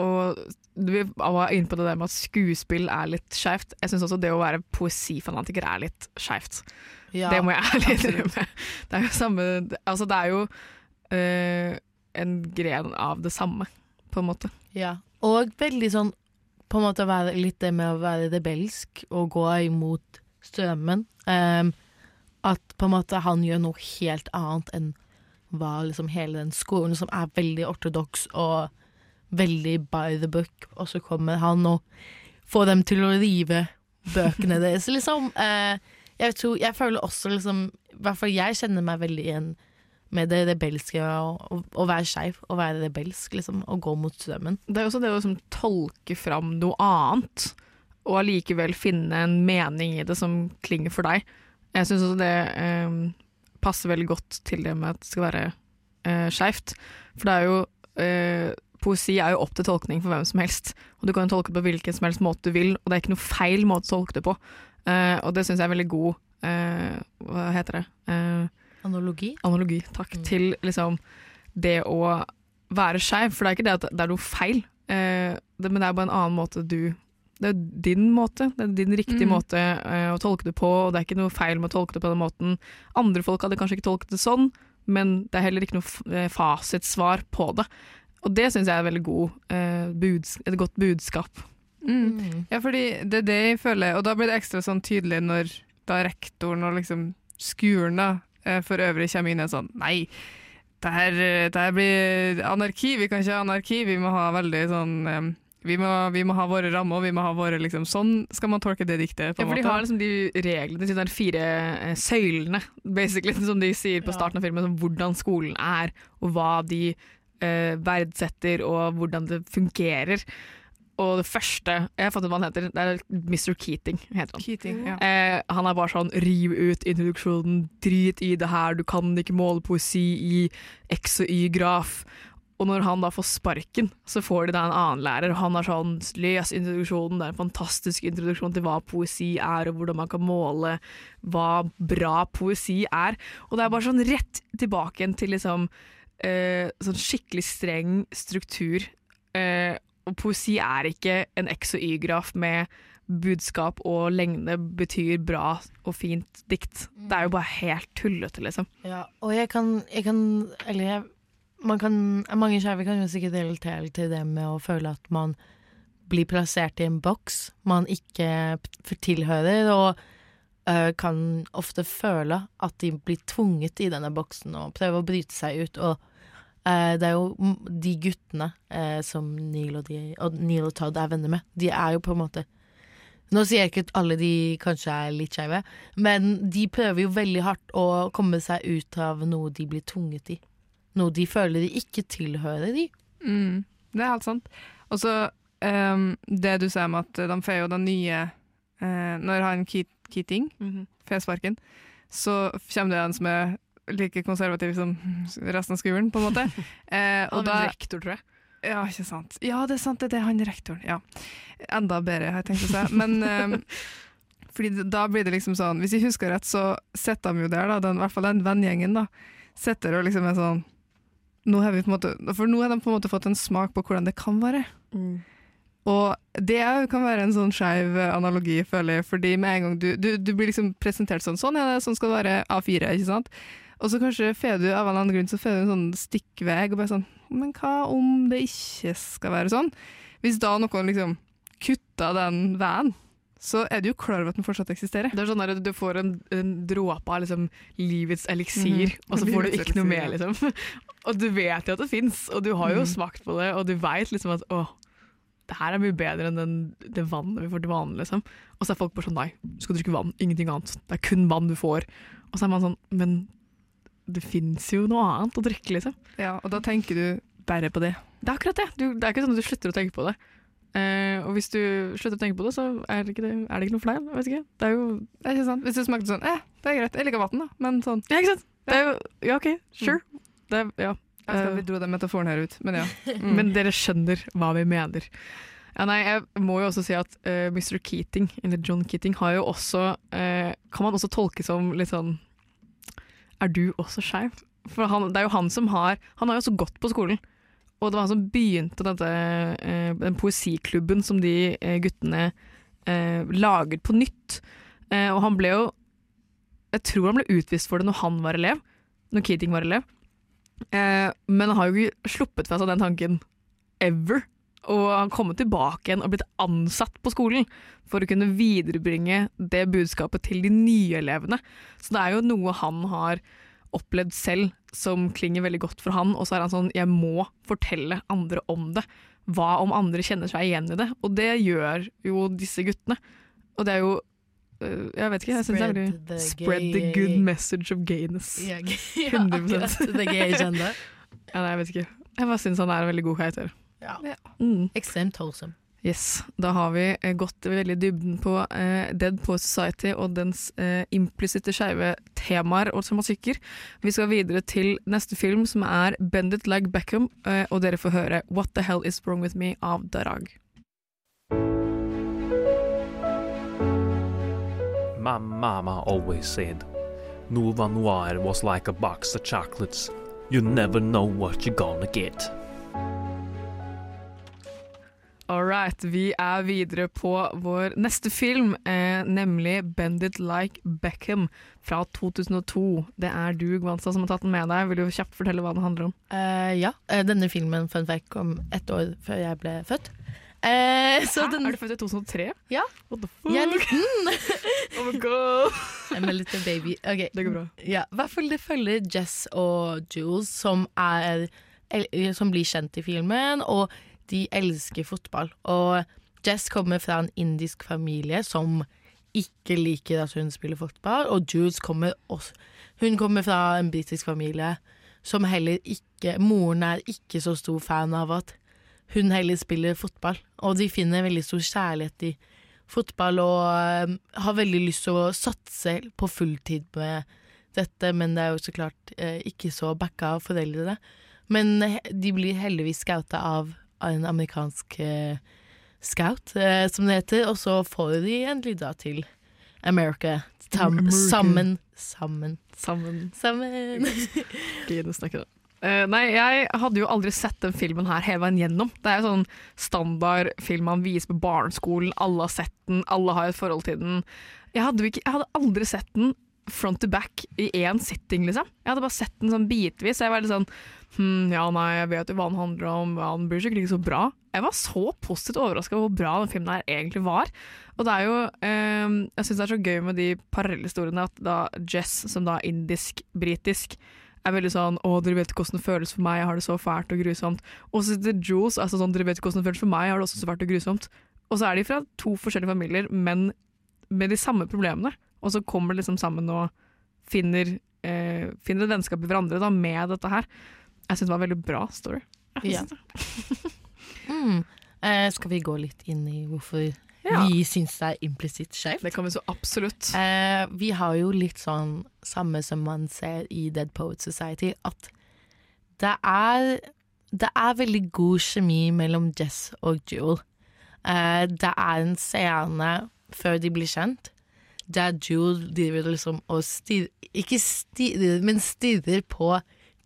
Og du var inne på det der med at skuespill er litt skeivt. Jeg syns også det å være poesifanatiker er litt skeivt. Ja, det må jeg ærlig innrømme. Det er jo samme Altså, det er jo eh, en gren av det samme, på en måte. Ja, og veldig sånn på en måte være litt det med å være rebelsk og gå imot strømmen. Um, at på en måte han gjør noe helt annet enn hva liksom hele den skolen som er veldig ortodoks og veldig by the book, og så kommer han og får dem til å rive bøkene deres, liksom. Eh, jeg, tror, jeg føler også liksom I hvert fall jeg kjenner meg veldig igjen med det rebelske å, være skeiv, og være rebelsk, liksom, og gå mot strømmen. Det er også det å liksom tolke fram noe annet, og allikevel finne en mening i det som klinger for deg. Jeg syns også det eh, passer veldig godt til det med at det skal være eh, skeivt. For det er jo eh, Poesi er jo opp til tolkning for hvem som helst. Og du kan tolke det på hvilken som helst måte du vil, og det er ikke noe feil måte å tolke det på. Eh, og det syns jeg er veldig god uh, Hva heter det? Uh, Analogi? Analogi, takk. Til liksom det å være skeiv. For det er ikke det at det er noe feil, det, men det er bare en annen måte du Det er din måte, det er din riktige mm. måte å tolke det på, og det er ikke noe feil med å tolke det på den måten. Andre folk hadde kanskje ikke tolket det sånn, men det er heller ikke noe fasitsvar på det. Og det syns jeg er veldig god, et godt budskap. Mm. Ja, fordi det er det jeg føler, og da blir det ekstra sånn tydelig når da rektoren og liksom skolen da, eh, for øvrig kommer inn og sånn Nei, det her, eh, det her blir anarki, vi kan ikke ha anarki, vi må ha veldig sånn eh, vi må, vi må ha våre rammer, vi må ha våre liksom Sånn skal man tolke det diktet. på Ja, for de måte. har liksom de reglene, de fire søylene, basically, som de sier på starten av filmen, om hvordan skolen er, og hva de eh, verdsetter, og hvordan det fungerer. Og det første Jeg fått ut hva han heter. Det er Mr. Keating. heter han. Keating, ja. Eh, han er bare sånn riv ut introduksjonen, drit i det her, du kan ikke måle poesi i X og Y-graf. Og når han da får sparken, så får de da en annen lærer, han er sånn Les introduksjonen, det er en fantastisk introduksjon til hva poesi er, og hvordan man kan måle hva bra poesi er. Og det er bare sånn rett tilbake igjen til liksom eh, sånn skikkelig streng struktur. Eh, og poesi er ikke en X og Y-graf med budskap og lengde betyr bra og fint dikt. Det er jo bare helt tullete, liksom. Ja, og jeg kan, jeg kan Eller jeg, man kan, mange skeive kan jo sikkert relatere til det med å føle at man blir plassert i en boks man ikke tilhører, og eh, kan ofte føle at de blir tvunget i denne boksen og prøve å bryte seg ut. Og eh, det er jo de guttene uh, som Neil og, de, og Neil og Todd er venner med, de er jo på en måte Nå sier jeg ikke at alle de kanskje er litt skeive, men de prøver jo veldig hardt å komme seg ut av noe de blir tvunget i. Noe de føler de ikke tilhører i. Mm, det er helt sant. Og så um, det du sier om at de får jo den nye uh, Når han Keating mm -hmm. får sparken, så kommer det en som er like konservativ som resten av skolen, på en måte. Eh, Han og er da, vel rektor, tror jeg. ja, ikke sant. Ja, det er sant, det er han rektoren. Ja. Enda bedre, har jeg tenkt å si. Men eh, fordi da blir det liksom sånn Hvis jeg husker rett, så sitter de jo der, da, den, i hvert fall den vennegjengen, da. Sitter og liksom er sånn nå har vi på en måte, For nå har de på en måte fått en smak på hvordan det kan være. Og det er- kan være en sånn skeiv analogi, føler jeg, fordi med en gang du, du, du blir liksom presentert sånn Sånn er det, sånn skal det være A4, ikke sant? Og så kanskje får du av en eller annen grunn så får du en sånn stikkvei og bare sånn Men hva om det ikke skal være sånn? Hvis da noen liksom kutter den veien, så er du jo klar over at den fortsatt eksisterer. Det er sånn at Du får en, en dråpe av liksom, livets eliksir, Mhm. og så får du ikke noe mer. Liksom. Og du vet jo at det fins, og du har jo Mhm. smakt på det, og du veit liksom at åh, det her er mye bedre enn den, det vannet vi får til vanlig. Liksom. Og så er folk bare sånn nei, du skal drikke vann, ingenting annet. Det er kun vann du får. Og så er man sånn men det fins jo noe annet å drikke, liksom. Ja, og da tenker du bare på det. Det er akkurat det. Du, det er ikke sånn at du slutter å tenke på det. Uh, og hvis du slutter å tenke på det, så er det ikke, det, er det ikke noe. Jeg vet ikke. Det er jo Det er ikke sant? Hvis det smakte sånn, eh, det er greit, jeg liker vann, da, men sånn Ja, ikke sant? Det er jo, ja, OK, sure. Det er, ja. Jeg skal Eh, vi dro den metaforen her ut, men ja. Mm. Men dere skjønner hva vi mener. Ja, nei, jeg må jo også si at uh, Mr. Keating, eller John Keating, har jo også uh, Kan man også tolke som litt sånn Er du også skeiv? For han, det er jo han som har Han har jo også gått på skolen. Og det var han som begynte dette, eh, den poesiklubben som de eh, guttene eh, laget på nytt. Og han ble jo Jeg tror han ble utvist for det når han var elev. Når Keating var elev. Men han har jo ikke sluppet fra seg den tanken ever. Og han kommet tilbake igjen og blitt ansatt på skolen for å kunne viderebringe det budskapet til de nye elevene. Så det er jo noe han har opplevd selv som klinger veldig godt for han, og så er han sånn jeg må fortelle andre om det. Hva om andre kjenner seg igjen i det? Og det gjør jo disse guttene. Og det er jo øh, Jeg vet ikke, jeg synes det er Spread veldig the Spread the good message of gayness. G- ja, akkurat. The gay agenda. ja, nei, jeg vet ikke. Jeg bare syns han er en veldig god karakter. Ja. Mm. Ekstremt holdsom. Yes, da har vi eh, gått veldig dybden på eh, Dead Poet Society og dens eh, implisitte skeive temaer og tematikker. Vi skal videre til neste film, som er Bend It Like Beckham, eh, og dere får høre What The Hell Is Wrong With Me av Darag. My mama always said, Nova Noir was like a box of chocolates. You never know what you're gonna get. All right, vi er videre på vår neste film, eh, nemlig Bend It Like Beckham fra 2002. Det er du, Gwanza, som har tatt den med deg. Vil du kjapt fortelle hva den handler om? Uh, ja, eh, denne filmen fun fact, kom ett år før jeg ble født. Eh, den, Er du født i 2003? Ja. What the fuck? Jeg er 19! oh my god! I'm a little baby. Okay. Det går bra. Ja, i hvert fall det følger Jess og Jules, som, er, som blir kjent i filmen, og de elsker fotball. Og Jess kommer fra en indisk familie som ikke liker at hun spiller fotball, og Jules kommer også Hun kommer fra en britisk familie som heller ikke Moren er ikke så stor fan av at hun heller spiller fotball, og de finner veldig stor kjærlighet i fotball og eh, har veldig lyst til å satse på fulltid med dette, men det er jo så klart eh, ikke så backa av foreldrene. Men de blir heldigvis scouta av en amerikansk eh, scout, eh, som det heter, og så får de en dra til America. Tam. Sammen. Sammen. Sammen. Sammen. Gine snakke da. Uh, nei, jeg hadde jo aldri sett den filmen her hele veien gjennom. Det er jo sånn standard film man viser på barneskolen. Alle har sett den, alle har et forhold til den. Jeg hadde, ikke, jeg hadde aldri sett den front to back i én sitting, liksom. Jeg hadde bare sett den sånn bitvis. Jeg var litt sånn hm, ja, nei, jeg vet jo hva den handler om, ja, den blir sikkert ikke så bra. jeg var så positivt overraska over hvor bra den filmen her egentlig var. Og det er jo eh, Jeg syns det er så gøy med de parallellhistoriene at da Jess, som da er indisk-britisk, er veldig sånn 'Å, dere vet ikke hvordan det føles for meg, jeg har det så fælt og grusomt'. Og så sitter Jules altså sånn 'Dere vet ikke hvordan det føles for meg, jeg har det også så fælt og grusomt'. Og så er de fra to forskjellige familier, men med de samme problemene. Og så kommer liksom sammen og finner, eh, finner et vennskap i hverandre da, med dette her. Jeg syns det var en veldig bra story. Ja. Mm. Eh, skal vi gå litt inn i hvorfor Ja. vi syns det er implisitt skeivt? Det kan vi så absolutt. Eh, vi har jo litt sånn samme som man ser i Dead Poet Society, at det er Det er veldig god kjemi mellom Jess og Jewel. Eh, det er en scene før de blir kjent, der Jewel driver liksom og stirrer Ikke stirrer, men stirrer på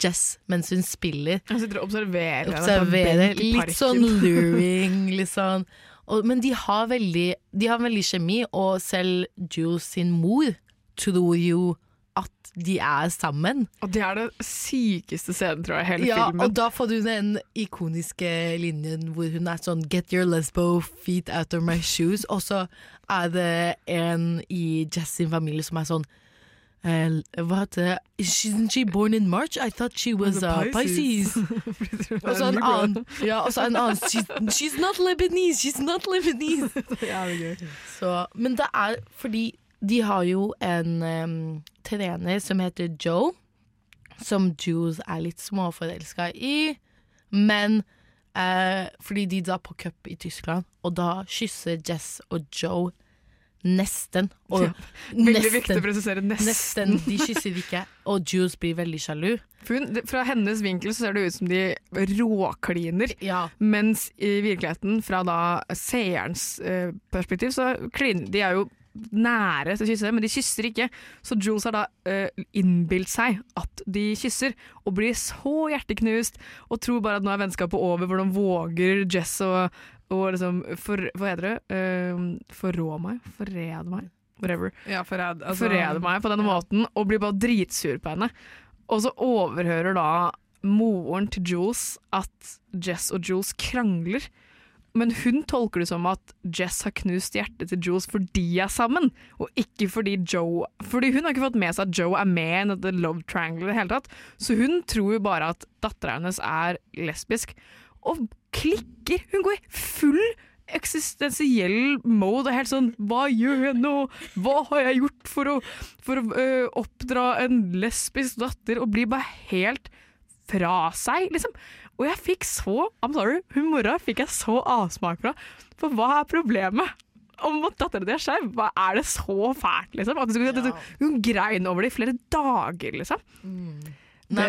Jess mens hun spiller. Jeg sitter og observerer. Observerer. Litt sånn luring, litt sånn. Og, men de har, veldig, de har veldig kjemi, og selv Jules sin mor tror jo de er sammen. Og det er det sykeste scenen, tror jeg, i hele Ja, filmen. og da får du den ikoniske linjen hvor hun er sånn 'get your lesbo feet out of my shoes', og så er det en i Jess sin familie som er sånn eh, hva heter? Isn't she born in March? I thought she was uh, Pisces. og så en annen Ja, og så en annen she's, she's not Lebanese, she's not Lebanese. Så, men det er fordi de har jo en em, trener som heter Joe, som Jules er litt småforelska i. Men eh, fordi de drar på cup i Tyskland, og da kysser Jess og Joe nesten. Og Ja, veldig viktig å presisere nesten. nesten. De kysser ikke, og Jules blir veldig sjalu. Fra hennes vinkel så ser det ut som de råkliner, mens i virkeligheten, fra da seerens eh, perspektiv, så kliner de er jo nære til å kysse, men de kysser ikke. Så Jules har da uh, innbilt seg at de kysser, og blir så hjerteknust og tror bare at nå er vennskapet over. Hvordan våger Jess å å liksom for, Hva heter det? Uh, forrå meg? Forrede meg? Whatever. Ja, forræd. altså- Forræde meg på denne måten, og blir bare dritsur på henne. Og så overhører da moren til Jules at Jess og Jules krangler. Men hun tolker det som at Jess har knust hjertet til Jules fordi de er sammen, og ikke fordi Joe Fordi hun har ikke fått med seg at Joe er med i dette love triangle i det hele tatt. Så hun tror jo bare at dattera hennes er lesbisk, og klikker. Hun går i full eksistensiell mode. Helt sånn Hva gjør jeg nå? Hva har jeg gjort for å, for å ø, oppdra en lesbisk datter? Og blir bare helt fra seg, liksom. Og jeg fikk så I'm sorry, hun mora fikk jeg så avsmak fra. For hva er problemet? Om at dattera di er skeiv, er det så fælt, liksom? At hun grein over det i flere dager, liksom. det,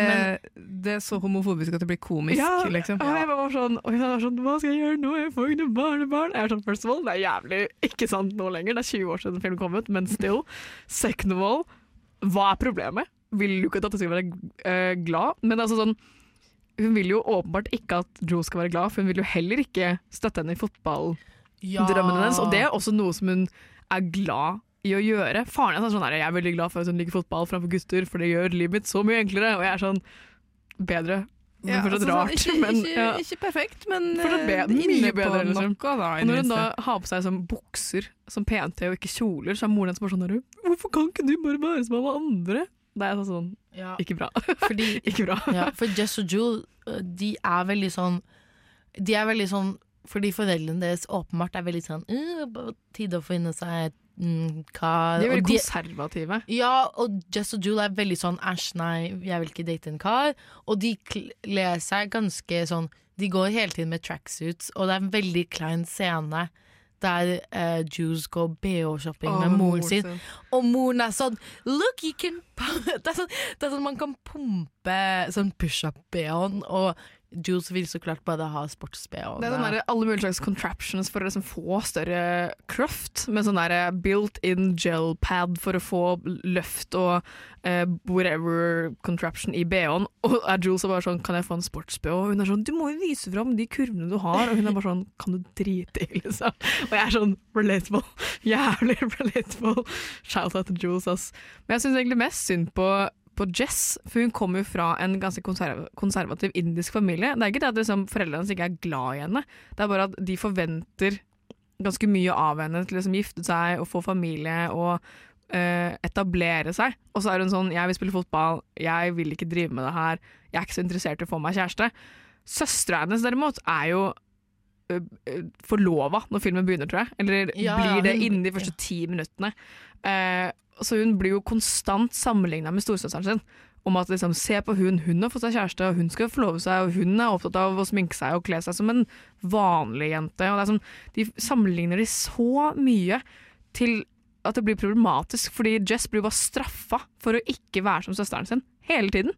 det er så homofobisk at det blir komisk, Ja, liksom. og jeg var sånn, og hun var sånn Hva skal jeg gjøre nå? Jeg får ikke noe barnebarn. Jeg er sånn, First of all, det er jævlig ikke sant nå lenger. Det er 20 år siden filmen kom ut, men still. Second of all, hva er problemet? Vil du ikke at dattera skal være uh, glad? Men altså sånn hun vil jo åpenbart ikke at Joe skal være glad, for hun vil jo heller ikke støtte henne i fotballdrømmene hennes. Og det er også noe som hun er glad i å gjøre. Faren hennes er sånn her, jeg er veldig glad for at hun liker fotball framfor gutter, for det gjør livet mitt så mye enklere. Og jeg er sånn bedre. Men Ja, fortsatt altså, sånn, rart. ikke- men, ja. ikke perfekt, men, be eh, mye bedre. Liksom. noe da, og når hun da har på seg sånn bukser som PNT og ikke kjoler, så er moren hennes bare sånn Hvorfor kan ikke du bare være som alle andre? Det er sånn Ja. Ikke bra. Fordi, ikke bra. ja, for Jess og Jewel, øh, de er veldig sånn De er veldig sånn fordi foreldrene deres åpenbart er veldig sånn «Øh, på Tide å finne seg mm, kar. De er veldig de, konservative. Ja, og Jess og Jewel er veldig sånn æsj, nei, jeg vil ikke date en kar. Og de kler seg ganske sånn De går hele tiden med tracksuits, og det er en veldig klein scene der uh, Jews går BH-shopping oh, med moren sin. sin. Og moren er sånn Look, you can Det er sånn, det er sånn man kan pumpe sånn push-up-BH-en, og Jules vil så klart bare ha sports-BH. Det er sånn der, alle mulige slags contraptions for å liksom få større kraft, med sånn der built-in gel pad for å få løft og eh, whatever contraption i BH-en. Og er Jules er bare sånn 'kan jeg få en sports-BH?' Og hun er sånn 'du må jo vise fram de kurvene du har', og hun er bare sånn 'kan du drite i', liksom. Og jeg er sånn relatable. Jævlig relatable. Shout out til Jules, ass. Men jeg syns egentlig mest synd på på Jess, for hun kommer jo fra en ganske konserv konservativ indisk familie. Det er ikke det at liksom, foreldrene hennes ikke er glad i henne, det er bare at de forventer ganske mye av henne til å liksom, gifte seg og få familie og eh, etablere seg. Og så er hun sånn 'jeg vil spille fotball, jeg vil ikke drive med det her, jeg er ikke så interessert i å få meg kjæreste'. Søstera hennes derimot er jo ø, ø, forlova når filmen begynner, tror jeg. Eller Ja, blir det innen de første ti minuttene. Eh, så hun blir jo konstant sammenligna med storesøsteren sin. Om at liksom, se på hun, hun har fått seg kjæreste, og hun skal forlove seg, og hun er opptatt av å sminke seg og kle seg som en vanlig jente. Er sånn, de sammenligner de så mye til at det blir problematisk, fordi Jess blir bare straffa for å ikke være som søsteren sin hele tiden.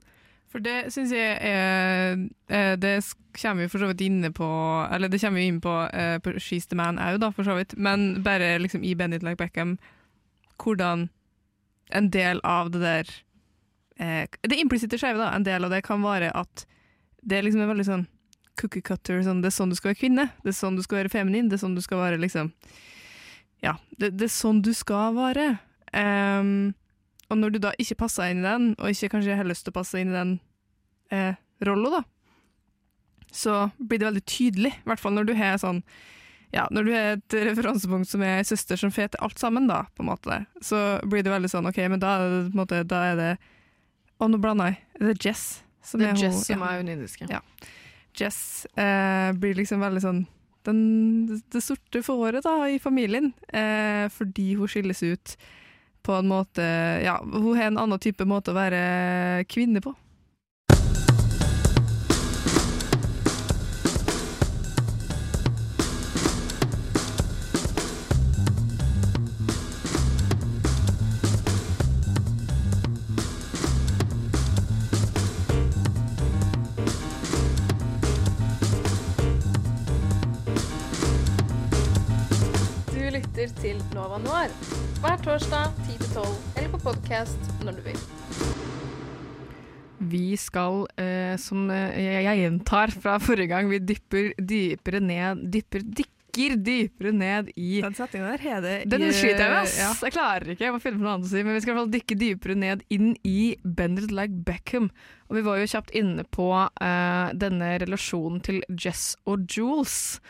For det syns jeg er eh, Det kommer vi for så vidt inne på Eller det kommer vi inn på eh, på She's the Man òg, for så vidt. Men bare liksom i Bend Like Beckham hvordan en del av det der eh, Det implisitte skeive, da. En del av det kan være at det er liksom en veldig sånn cookie cutter. Sånn, det er sånn du skal være kvinne. Det er sånn du skal være feminin. Det er sånn du skal være liksom Ja, det, det er sånn du skal være. Um, og når du da ikke passer inn i den, og ikke kanskje har lyst til å passe inn i den eh, rolla, da, så blir det veldig tydelig. I hvert fall når du har sånn ja, når du har et referansepunkt som er ei søster som får til alt sammen, da, på en måte, så blir det veldig sånn OK, men da er det, på en måte, da er det Å, nå blander jeg. Det er Jess som Det er er, Jess hun- som ja. er hun indiske. Ja. Jess eh, blir liksom veldig sånn den, det sorte fåret da, i familien, eh, fordi hun skilles ut på en måte Ja, hun har en annen type måte å være kvinne på. Lytter til Nova Noir hver torsdag 10-12 eller på podkast når du vil. Vi skal, eh, som eh, jeg jeg gjentar fra forrige gang, vi dypper dypere ned Dypper, dykker dypere ned i Den setningen der har det Den i- sliter jeg med, ass! ja. Jeg klarer ikke, jeg må finne på noe annet å si. Men vi skal i hvert fall dykke dypere ned inn i Bendred Like Beckham. Og vi var jo kjapt inne på eh, denne relasjonen til Jess og Jules.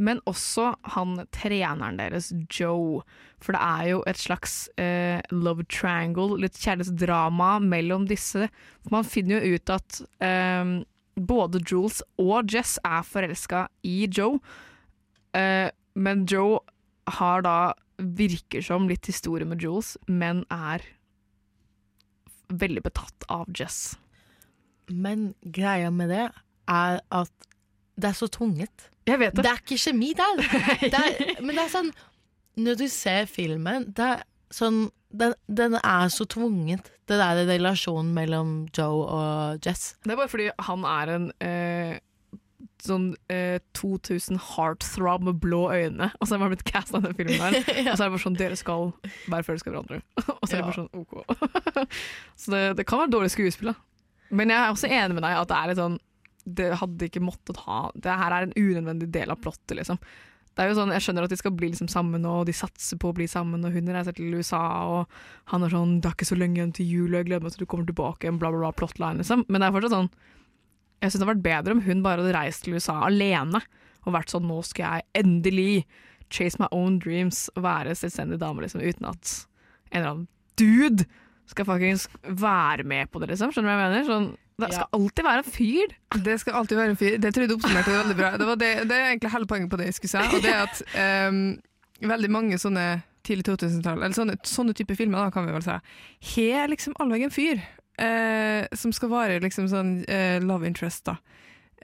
Men også han treneren deres, Joe. For det er jo et slags eh, love triangle, litt kjærlighetsdrama mellom disse. For man finner jo ut at eh, både Jules og Jess er forelska i Joe. Eh, men Joe har da virker som litt historie med Jules, men er veldig betatt av Jess. Men greia med det er at det er så tvunget. Jeg vet det. Det er ikke kjemi der. Det er, men det er sånn Når du ser filmen, det er sånn den, den er så tvunget, det der relasjonen mellom Joe og Jess. Det er bare fordi han er en eh, sånn eh, 2000 heartthrob med blå øyne, og så har han blitt casta i den filmen der. Og så er det bare sånn Dere skal være forelska i hverandre. og så er det bare sånn OK. så det, det kan være dårlig skuespill, da. Men jeg er også enig med deg at det er litt sånn Det hadde ikke måttet ha Det her er en unødvendig del av plottet, liksom. Det er jo sånn, Jeg skjønner at de skal bli liksom sammen, og de satser på å bli sammen, og hun reiser til USA, og han er sånn 'Det er ikke så lenge igjen til jul, jeg gleder meg til du kommer tilbake', en bla, bla, bla plotline, liksom. Men det er fortsatt sånn Jeg syns det hadde vært bedre om hun bare hadde reist til USA alene, og vært sånn 'Nå skal jeg endelig chase my own dreams', og være selvstendig dame, liksom, uten at en eller annen dude skal faktisk være med på det, liksom. Skjønner du hva jeg mener? Sånn, det skal alltid være en fyr. Det skal alltid være en fyr. Det tror jeg du oppsummerte veldig bra. Det, var det, det er egentlig hele poenget på det jeg skulle si. Og det er at um, veldig mange sånne tidlig 2000-tall, eller sånne, sånne type filmer, da, kan vi vel si, har liksom allveg en fyr Uh, som skal være liksom sånn uh, love interest, da.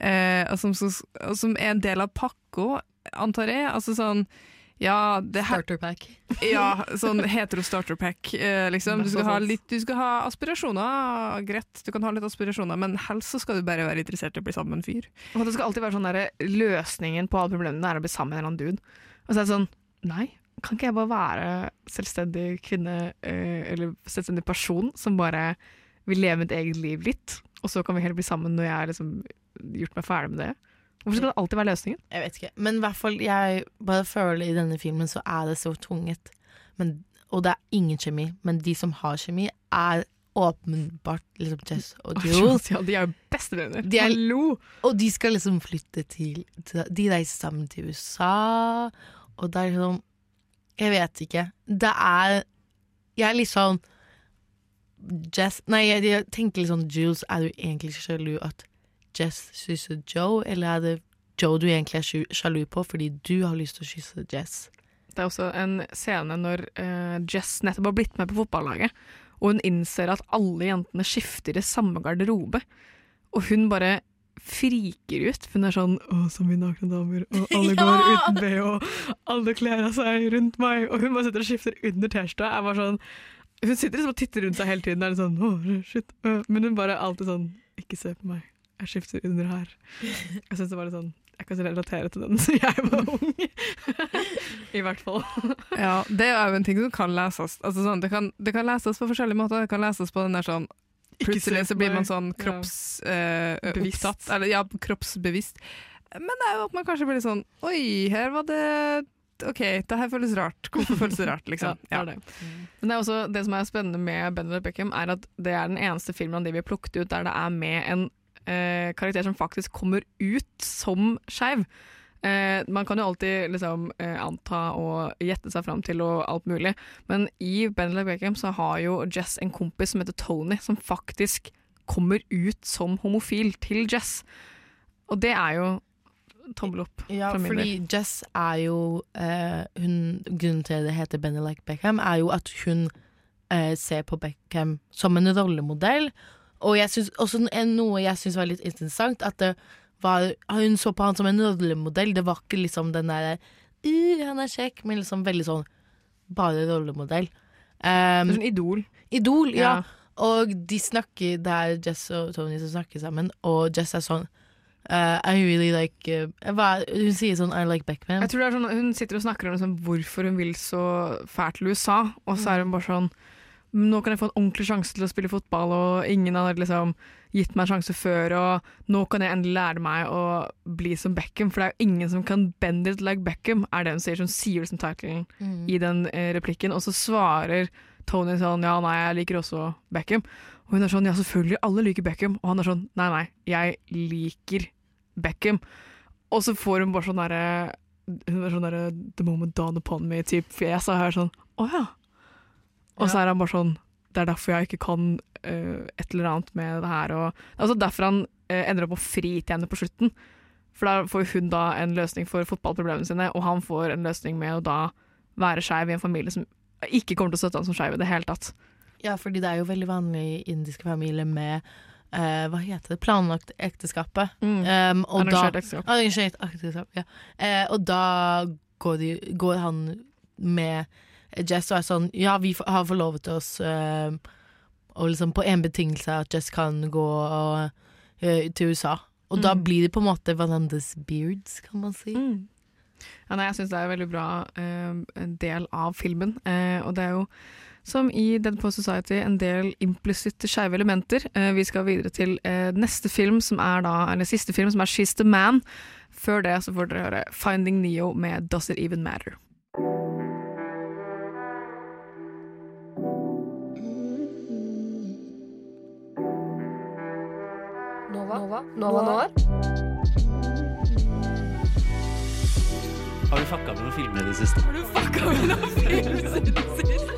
Uh, og, som, som er en del av pakka, antar jeg. Altså sånn ja, det Starter pack. ja, sånn hetero starter pack, eh, liksom. Du skal, ha litt, du skal ha aspirasjoner, greit, du kan ha litt aspirasjoner, men helst så skal du bare være interessert i å bli sammen med en fyr. Og det skal alltid være sånn der, løsningen på alle problemene er å bli sammen med en eller annen dude. Og så er det sånn Nei, kan ikke jeg bare være selvstendig kvinne eh, eller selvstendig person som bare vil leve mitt eget liv litt, og så kan vi heller bli sammen når jeg har liksom gjort meg ferdig med det? Hvorfor skal det alltid være løsningen? Jeg vet ikke. Men i hvert fall, jeg bare føler i denne filmen så er det så tvunget. Men, og det er ingen kjemi. Men de som har kjemi, er åpenbart liksom Jess og Jules. Jules, ja, de er jo bestevenner. De er, Hallo! og de skal liksom flytte til, til De reiser sammen til USA, og det er liksom Jeg vet ikke. Det er Jeg er litt sånn Jess Nei, jeg, jeg tenker litt sånn Jules, er du egentlig sjalu at Jess kysser Joe, eller er det Joe du egentlig er sjalu på fordi du har lyst til å kysse Jess? Det er også en scene når uh, Jess nettopp har blitt med på fotballaget, og hun innser at alle jentene skifter i samme garderobe. Og hun bare friker ut. Hun er sånn 'Å, så mye nakne damer', og alle Ja! går uten bh, og alle kler av seg rundt meg, og hun bare sitter og skifter under T-skjorta. Jeg var sånn Hun sitter liksom og titter rundt seg hele tiden, og er sånn oh, shit', men hun bare alltid sånn 'Ikke se på meg, jeg skifter under her'. Jeg synes det var litt sånn Jeg kan relatere til den, som jeg var ung. I hvert fall. Ja, det er jo en ting som kan leses. Altså sånn, det, kan, det kan leses på forskjellige måter. Det kan leses på den der sånn Plutselig så blir man sånn Ja. kropps... eh. Eller ja, kroppsbevisst. Men det er jo at man kanskje blir litt sånn Oi, her var det OK, det her føles rart. Hvorfor føles det rart, liksom? Ja, det det. Men det er også det som er spennende med Benedict Beckham, er at det er den eneste filmen av de vi har plukket ut der det er med en eh, karakter som faktisk kommer ut som skeiv. Eh, man kan jo alltid liksom, eh, anta og gjette seg fram til og alt mulig, men i Benedict Beckham så har jo Jess en kompis som heter Tony, som faktisk kommer ut som homofil til Jess. Og det er jo tommel opp Ja, fra min fordi. Jess er jo eh, hun, Grunnen til det heter Like Beckham, er jo at hun eh, ser på Beckham som en rollemodell. Og jeg synes, også noe jeg syns var litt interessant, at det var, hun så på han som en rollemodell. Det var ikke liksom den derre uh, han er kjekk, men liksom veldig sånn bare rollemodell. Um, Sånn idol. Idol, ja. Ja. Og de snakker, det er Jess og Tony som snakker sammen, og Jess er sånn uh, I really like uh, hva, Hun sier sånn I like Beckman. Jeg tror det er sånn, Hun sitter og snakker om liksom, hvorfor hun vil så fælt til USA, og så er hun bare sånn Nå kan jeg få en ordentlig sjanse til å spille fotball, og ingen har liksom gitt meg en sjanse før, og nå kan jeg endelig lære meg å bli som Beckham, for det er jo ingen som kan bend it like Beckham, er det hun sier. som sier liksom tittelen Mm. i den eh, replikken, og så svarer Tony sånn ja, nei, jeg liker også Beckham. Og hun er sånn ja, selvfølgelig, alle liker Beckham, og han er sånn nei, nei, jeg liker Beckham. Og så får hun bare sånn derre Hun er sånn derre The moment dawn upon me-type fjes, og jeg er sånn Å ja. Og så er han bare sånn Det er derfor jeg ikke kan uh, et eller annet med det her. Og, altså derfor han uh, ender opp å fri til henne på slutten. For da får hun da en løsning for fotballproblemene sine, og han får en løsning med å da være skeiv i en familie som ikke kommer til å støtte han som skeiv i det hele tatt. Ja, fordi det er jo veldig vanlig i indiske familier med Uh, hva heter det, planlagt ekteskapet. Mm. Um, og Arrangert da- ekteskap. Arrangert ekteskap, ja. uh, og da går, de, går han med Jess og er sånn Ja, vi har forlovet oss, eh, og liksom på én betingelse at Jess kan gå og, eh, til USA. Og da Mm. blir det på en måte hverandres beards, kan man si. Ja, nei, jeg syns det er en veldig bra eh, del av filmen. Eh, og det er jo, som i Dead Post Society, en del implisitte skeive elementer. Eh, vi skal videre til eh, neste film, som er da, eller siste film, som er She's the Man. Før det så får dere høre Finding Neo med Does It Even Matter. Nova. Nova. Noir. Har du fucka med noen filmer i det siste? Har du fucka med noen filmer i det siste?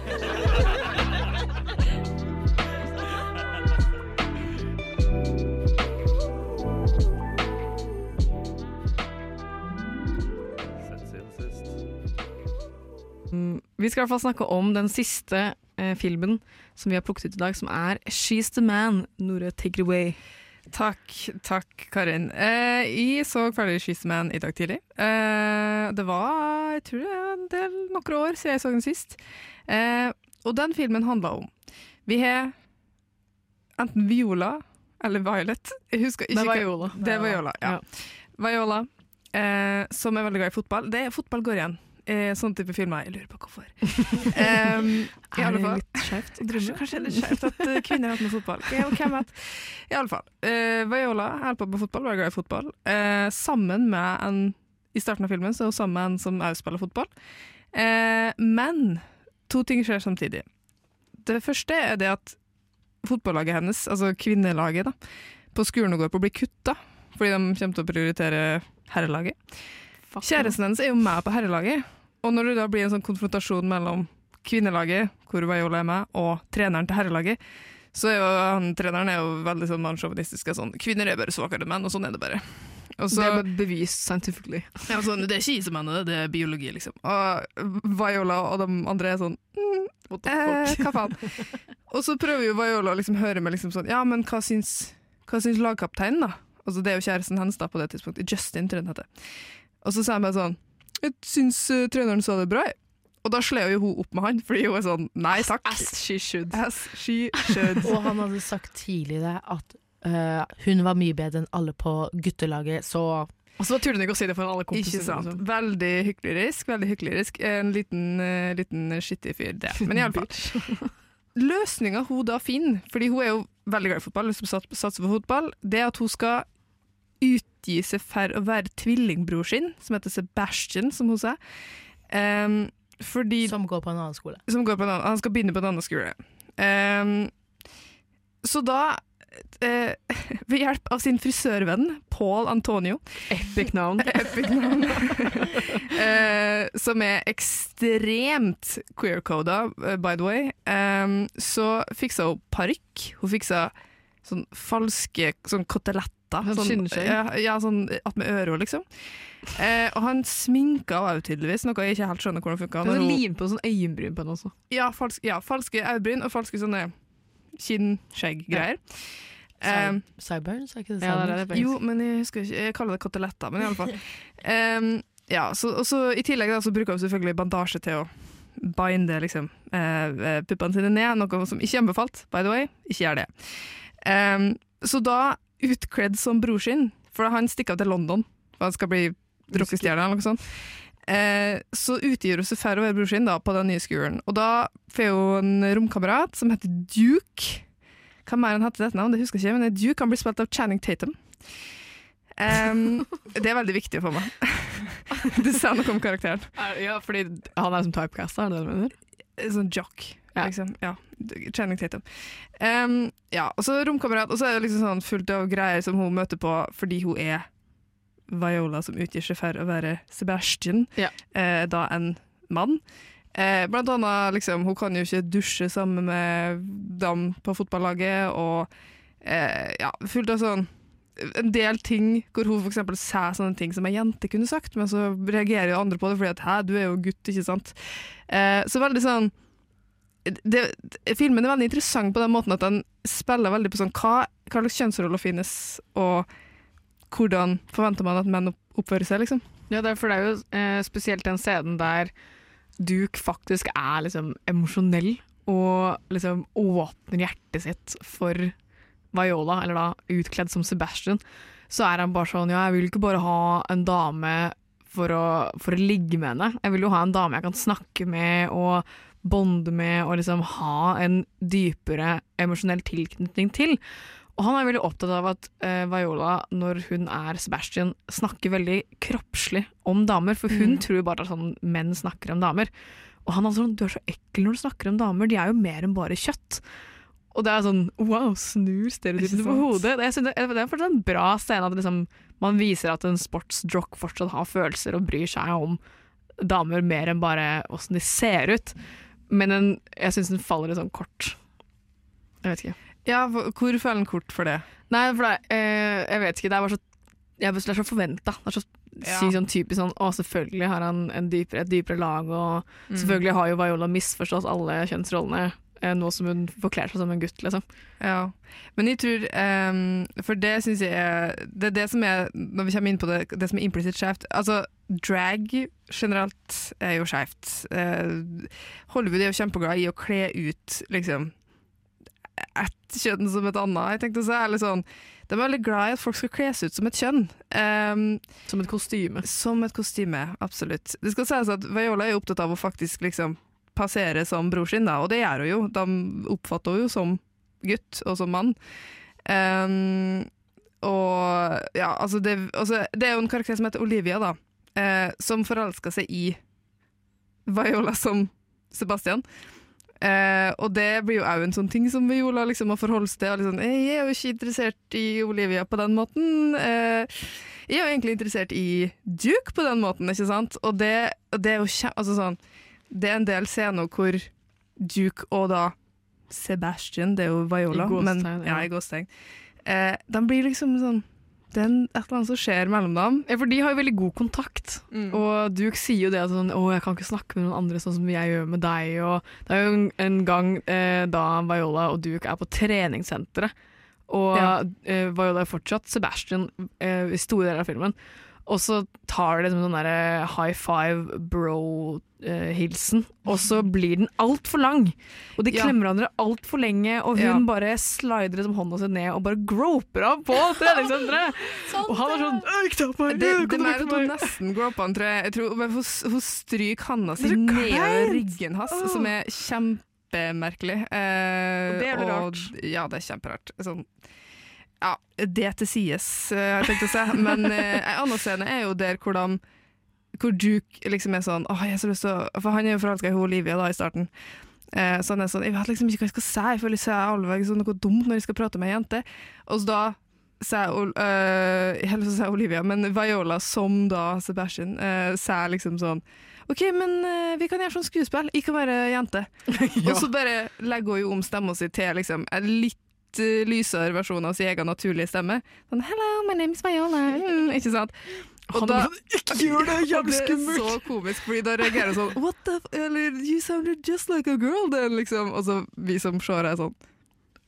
Vi skal i hvert fall snakke om den siste eh, filmen som vi har plukket ut i dag, som er She's the Man. Nore, take it away. Takk, takk Karin. Eh, jeg så ferdig She's the Man i dag tidlig. Eh, det var jeg tror det er en del noen år siden jeg så den sist. Eh, og den filmen handla om Vi har enten Viola eller Violet. Jeg husker ikke Det er Viola. Det er Viola, ja. Viola, eh, som er veldig glad i fotball. Det er fotball går igjen. Eh, sånn type filmer. Jeg lurer på hvorfor. um, i Er alle det fall. litt skjevt å drive Kanskje, kanskje er det skjevt at eh, kvinner har hatt med fotball. Okay, hvem vet. I alle fall. Eh, Viola holder på med fotball, var glad i fotball. Eh, sammen med en I starten av filmen så er hun sammen med en som også spiller fotball. Eh, men to ting skjer samtidig. Det første er det at fotballaget hennes, altså kvinnelaget, da, på skolen hun går på, blir kutta. Fordi de kommer til å prioritere herrelaget. Kjæresten hennes er jo med på herrelaget. Og når det da blir en sånn konfrontasjon mellom kvinnelaget, hvor Viola er med, og treneren til herrelaget, så er jo han, treneren er jo veldig sånn mannssjåvinistisk. Sånn, Kvinner er bare svakere enn menn, og sånn er det bare. Så- det er bare bevist scientifically. ja, sånn, det er ikke isomennene, det er biologi, liksom. Og Viola og de andre er sånn mm, eh, Hva faen? og så prøver jo Viola å liksom høre med liksom sånn Ja, men hva syns, hva syns lagkapteinen, da? Altså, det er jo kjæresten hennes da på det tidspunktet. Justin, tror jeg den heter. Og så sa han bare sånn Jeg syns uh, treneren sa det bra, jeg. Og da slår jo hun opp med han, fordi hun er sånn Nei takk. As she should. As she should. Og han hadde sagt tidligere at uh, hun var mye bedre enn alle på guttelaget, så Og så turte hun ikke å si det foran alle kompisene. Ikke sant. liksom. Veldig hyklerisk. veldig hyklerisk. En liten, uh, liten skittig fyr, det. Men iallfall. Løsninga hun da finner, fordi hun er jo veldig glad i fotball, liksom satser på fotball, det er at hun skal utgi seg for å være tvillingbror sin, som heter Sebastian, som hun sa. Um, fordi, som går på en annen skole. som går på en annen, han skal begynne på en annen skole. Um, så da, Uh, ved hjelp av sin frisørvenn, Paul Antonio Epic navn. Epic navn. uh, som er ekstremt queer-coda, uh, by the way, Um, så fiksa hun parykk. Hun fiksa sånn falske sånn koteletter. Sånn ja, ja, sånn attmed øret, liksom. Eh, og han sminka henne tydeligvis, noe jeg ikke helt skjønner hvordan funka. Hun... Lim på sånn øyenbryn på henne også? Ja, falsk, ja, falske øyebryn og falske sånne kinn-skjegg-greier. Um, Sideburns, er ikke det Ja, det faktisk. jo, men jeg husker ikke Jeg kaller det koteletter, men i alle fall. Um, ja, så, og så I tillegg da, så bruker hun selvfølgelig bandasje til å binde liksom, eh, eh, puppene sine ned, noe som ikke er anbefalt, by the way. Ikke gjør det. Um, så da, utkledd som bror sin, for han stikker av til London, for han skal bli rockestjerne eller noe sånt, eh, så utgir hun seg for å være bror sin da, på den nye skolen. Og da får hun en romkamerat som heter Duke. Hva mer han heter dette navnet, det husker jeg ikke, men Duke han blir spilt av Channing Tatum. Um, det er veldig viktig for meg. det sa noe om karakteren. Er- Ja, fordi han er som typecasta, er det det du mener? Sånn jock, liksom. Ja. Channing Tatum. Um, ja, og så romkamerat, og så er det liksom sånn fullt av greier som hun møter på fordi hun er Viola som utgir seg for å være Sebastian, eh, da en mann. Eh, blant annet, liksom, hun kan jo ikke dusje sammen med dem på fotballaget, og eh, ja, fullt av sånn en del ting hvor hun eksempel sier sånne ting som ei jente kunne sagt, men så reagerer jo andre på det fordi at 'hæ, du er jo gutt', ikke sant. Eh, så veldig sånn det, Filmen er veldig interessant på den måten at den spiller veldig på sånn hva, hva slags kjønnsroller finnes, og hvordan forventer man at menn opp- oppfører seg, liksom. Ja, det er, for det er jo eh, spesielt den scenen der Duke faktisk er liksom emosjonell og liksom åpner hjertet sitt for Viola, eller da utkledd som Sebastian, så er han bare sånn Ja, jeg vil ikke bare ha en dame for å, for å ligge med henne. Jeg vil jo ha en dame jeg kan snakke med og bonde med og liksom ha en dypere emosjonell tilknytning til. Og han er veldig opptatt av at uh, Viola, når hun er Sebastian, snakker veldig kroppslig om damer, for hun Mm. tror bare at sånn menn snakker om damer. Og han er sånn, du er så ekkel når du snakker om damer, de er jo mer enn bare kjøtt. Og det er sånn, wow, snur stereotypene på hodet. Det, synes det, er en bra scene at liksom, man viser at en sportsjock fortsatt har følelser og bryr seg om damer mer enn bare åssen de ser ut. Men en, jeg syns den faller litt sånn kort. Jeg vet ikke. Ja, hvor faller den kort for det? Nei, for det, eh, jeg vet ikke. Det er bare så, jeg, det er så forventa. Det er så Ja. sykt sånn typisk sånn Å, selvfølgelig har han en dypere, et dypere lag, og Mm. selvfølgelig har jo Viola misforstått alle kjønnsrollene. Eh, Nå som hun forkler seg som en gutt, liksom. Ja, men jeg tror um, For det syns jeg er Det er det som er, når vi kommer inn på det, det som er implisitt skjevt Altså, drag generelt er jo skjevt. Uh, Hollywood er jo kjempeglad i å kle ut liksom ett kjønn som et annet. Jeg tenkte å si, eller sånn, De er veldig glad i at folk skal kles ut som et kjønn. Um, som et kostyme. Som et kostyme, absolutt. Det skal sies at Viola er opptatt av å faktisk liksom passere som bror sin, da, og det gjør hun jo. De oppfatter henne jo som gutt og som mann. Um, og ja, altså det, altså det er jo en karakter som heter Olivia, da, uh, som forelsker seg i Viola som Sebastian. Uh, og det blir jo òg en sånn ting som Viola liksom må forholde seg til. Liksom, jeg er jo ikke interessert i Olivia på den måten. Uh, jeg er jo egentlig interessert i Duke på den måten, ikke sant? Og det, det er jo altså sånn, det er en del scener hvor Duke og da Sebastian, det er jo Viola, I gåstegn, men, ja. ja, i gåstegn. Eh, de blir liksom sånn Det er et eller annet som skjer mellom dem. Ja, for de har jo veldig god kontakt. Mm. Og Duke sier jo det at sånn, å, jeg kan ikke snakke med noen andre sånn som jeg gjør med deg. Og det er jo en, en gang eh, da Viola og Duke er på treningssenteret, og Ja. eh, Viola er fortsatt Sebastian eh, i store deler av filmen. Og så tar det som sånn derre high five bro-hilsen, og så blir den altfor lang. Og de Ja. klemmer hverandre altfor lenge, og hun Ja. bare slider liksom hånda si ned og bare groper av på treningssenteret. og han er sånn «Øh, Ikke ta på meg! Det, det er mer at hun nesten groper han, tror jeg. jeg tror, hun, hun stryker handa si ned ryggen hans, oh. som er kjempemerkelig. Eh, Og det er jævlig og- Ja, det er kjemperart. Sånn, ja, det til sides, eh, har jeg tenkt å si. Men eh, en annen scene er jo der hvor de hvor Duke liksom er sånn Åh, jeg har så lyst til å For han er jo forelska i Olivia da i starten. Eh, så han er sånn Jeg vet liksom ikke hva jeg skal si, jeg føler jeg sier allveg sånn noe dumt når jeg skal prate med ei jente. Og så da sier Ol- øh, Olivia, men Viola som da Sebastian uh, sier liksom sånn OK, men uh, vi kan gjøre sånn skuespill. ikke være jente. Og så bare legger hun jo om stemma si til liksom en litt eh, lysere versjon av sin egen naturlige stemme. Sånn 'Hello, my name is Viola'. Mm, ikke sant? Og Han da, sånn, «Ikke gjør det, jævlig skummelt! det er så komisk, fordi da reagerer han sånn 'What the f... Eller 'You sounded just like a girl', then, liksom. Og så vi som ser er sånn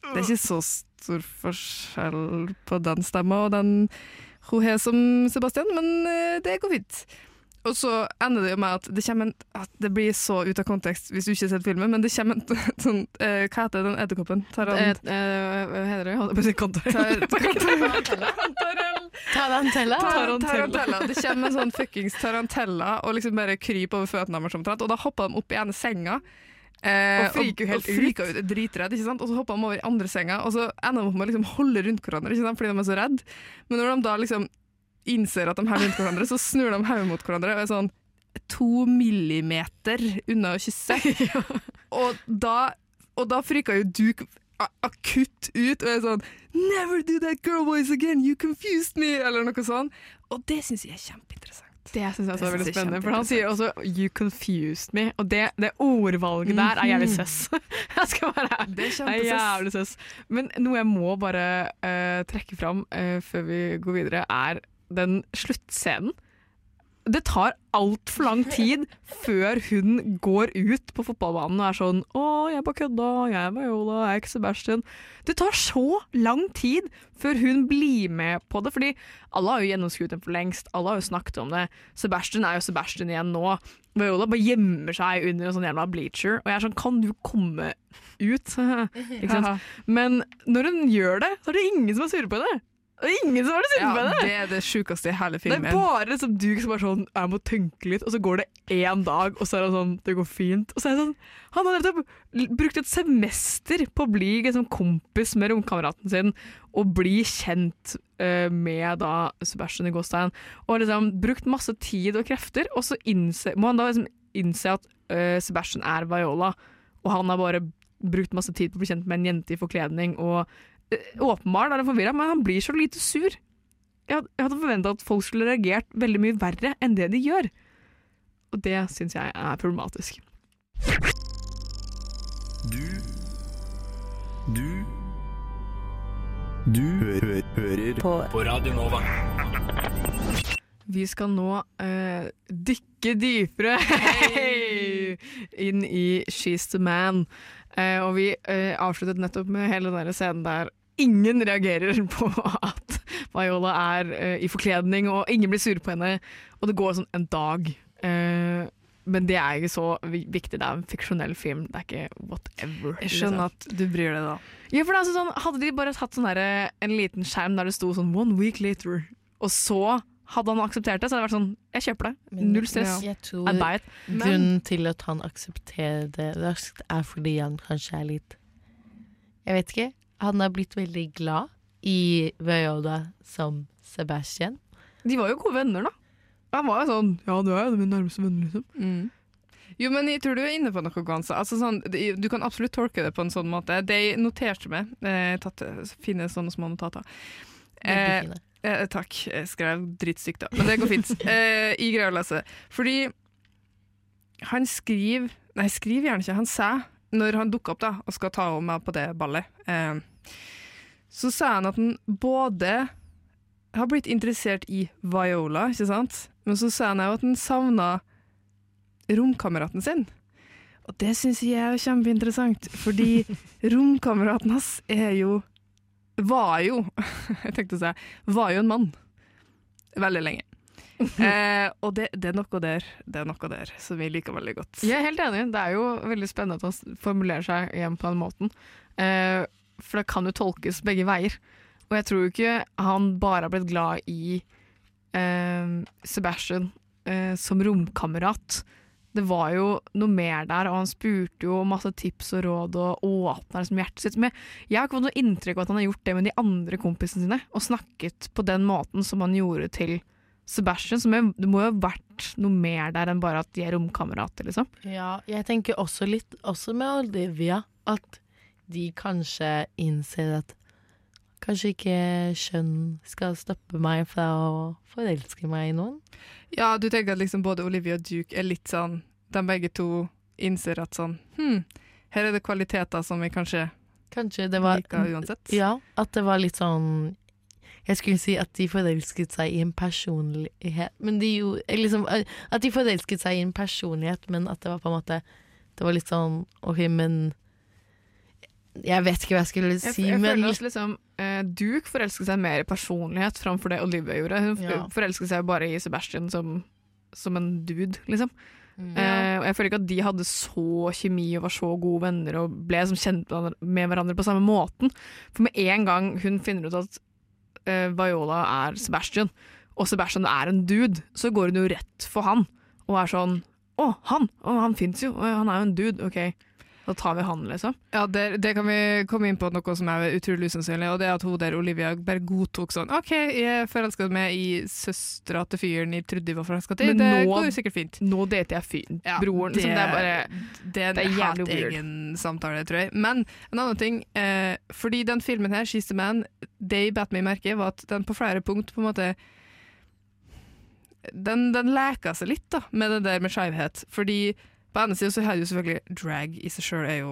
Det er ikke så stor forskjell på den stemma og den hun har som Sebastian, men eh, det går fint. Og så ender det jo med at det en at Det blir så ut av kontekst hvis du ikke har sett filmen, men det kommer en sånn uh, Hva heter den edderkoppen? Eh, eh, Hva heter det? Holdt på å si kantarell. Tarantella? Tarantella. Det kommer en sånn fuckings tarantella og liksom bare kryper over føttene deres omtrent, og da hopper de opp i ene senga. Eh, Og friker helt og, friker ut. er Dritredd, ikke sant? Og så hopper de over i andre senga, og så ender de opp med å liksom holde rundt hverandre ikke sant? fordi de er så redde. Men når de da liksom innser at de heller rundt hverandre, så snur de hodet mot hverandre og er sånn to millimeter unna å kysse. og, da, og da friker jo du akutt ut og er sånn Never do that girl voice again, you confused me! Eller noe sånt. Og det syns jeg er kjempeinteressant. Det syns jeg også er veldig spennende. For han sier også 'you confused me', og det, det ordvalget der er jævlig søss. jeg skal være her. Det er er jævlig søss. Men noe jeg må bare uh, trekke fram uh, før vi går videre, er den sluttscenen. Det tar altfor lang tid før hun går ut på fotballbanen og er sånn 'Å, jeg bare kødda, jeg er Viola, jeg er ikke Sebastian'. Det tar så lang tid før hun blir med på det, fordi alle har jo gjennomskuet den for lengst. Alle har jo snakket om det. Sebastian er jo Sebastian igjen nå. Viola bare gjemmer seg under en sånn jævla bleacher, og jeg er sånn 'Kan du komme ut?' Men når hun gjør det, så er det ingen som er sure på henne. Er ingen som har det Ja, på henne. det er det sjukeste i hele filmen. Det er bare liksom du som er sånn Jeg må tenke litt, og så går det én dag, og så er han sånn Det går fint. Og så er det sånn Han har nettopp brukt et semester på å bli liksom, kompis med romkameraten sin og bli kjent uh, med da Sebastian i Gåstein. Og liksom brukt masse tid og krefter, og så innse, må han da liksom innse at uh, Sebastian er Viola, og han har bare brukt masse tid på å bli kjent med en jente i forkledning, og åpenbart er han forvirra, men han blir så lite sur. Jeg had- jeg hadde forventa at folk skulle reagert veldig mye verre enn det de gjør. Og det syns jeg er problematisk. Du Du Du hø hører på. på Radio Nova. Vi skal nå uh, dykke dypere hey! inn i She's the Man. Uh, og vi uh, avsluttet nettopp med hele den scenen der ingen reagerer på at Viola er uh, i forkledning, og ingen blir sure på henne. Og det går sånn en dag. Uh, men det er ikke så viktig. Det er en fiksjonell film. Det er ikke whatever. Jeg skjønner liksom. at du bryr deg da. Ja, for det er altså sånn, Hadde de bare hatt sånn derre- en liten skjerm der det sto sånn 'one week later', og så hadde han akseptert det, så hadde det vært sånn 'jeg kjøper det'. Null stress. Jeg I tror it. grunnen til at han aksepterer det raskt, er fordi han kanskje er litt Jeg vet ikke. Han er blitt veldig glad i Viola som Sebastian. De var jo gode venner, da. Han var jo sånn 'ja, du er jo min nærmeste venner', liksom. Jo, men jeg tror du er inne på noe ganske. Altså, sånn, du kan absolutt tolke det på en sånn måte. Det jeg noterte meg, eh, tatt, fine sånne små notater. Eh, eh, takk, jeg skrev drittstygt da, men det går fint. eh, jeg greier å lese. Fordi han skriver Nei, skriver gjerne ikke. Han sier, når han dukker opp da, og skal ta over meg på det ballet, eh, så sa han at han både har blitt interessert i Viola, ikke sant? Men så sa han òg at han savna romkameraten sin. Og det syns jeg er kjempeinteressant, fordi romkameraten hans er jo Var jo, jeg tenkte å si, var jo en mann. Veldig lenge. Eh, og det, det er noe der Det er noe der som vi liker veldig godt. Jeg er helt enig. Det er jo veldig spennende at han formulerer seg igjen på den måten. Eh, for det kan jo tolkes begge veier. Og jeg tror jo ikke han bare har blitt glad i eh, Sebastian eh, som romkamerat. Det var jo noe mer der, og han spurte jo masse tips og råd og åpna liksom hjertet sitt. Men jeg har ikke fått noe inntrykk av at han har gjort det med de andre kompisene sine, og snakket på den måten som han gjorde til Sebastian. som det det må jo ha vært noe mer der enn bare at de er romkamerater, liksom. Ja, jeg tenker også litt, også med Olivia, at de kanskje innser at kanskje ikke kjønn skal stoppe meg fra å forelske meg i noen. Ja, du tenker at liksom både Olivia og Duke er litt sånn De begge to innser at sånn Hm, her er det kvaliteter som vi kanskje Kanskje det var liker uansett. Ja, at det var litt sånn Jeg skulle si at de forelsket seg i en personlighet Men de jo eh, liksom, eh, At de forelsket seg i en personlighet, men at det var på en måte Det var litt sånn OK, men Jeg vet ikke hva jeg skulle si, jeg men føler at liksom, eh, Duke forelsket seg mer i personlighet framfor det Olivia gjorde. Hun Ja. forelsket seg bare i Sebastian som, som en dude, liksom. Mm. Eh, og jeg føler ikke at de hadde så kjemi og var så gode venner og ble som kjent med hverandre- på samme måten. For med en gang hun finner ut at Viola er Sebastian, og Sebastian er en dude, så går hun jo rett for han og er sånn Å, han! Å, han fins jo! Han er jo en dude. OK, da tar vi han, liksom. Ja, det, det kan vi komme inn på noe som er utrolig usannsynlig, og det er at hun der Olivia bare godtok sånn OK, jeg forelska meg i søstera til fyren jeg trodde jeg var forelska til. Men Det nå- går jo sikkert fint. Nå dater jeg fyren. Ja, broren. det, det er bare det er en helt egen samtale, tror jeg. Men en annen ting, eh, fordi den filmen her, 'She's the Man', det jeg bet meg merke, var at den på flere punkt på en måte den, den leker seg litt da, med det der med skeivhet. Fordi på ene siden så er det jo selvfølgelig drag i seg sjøl er jo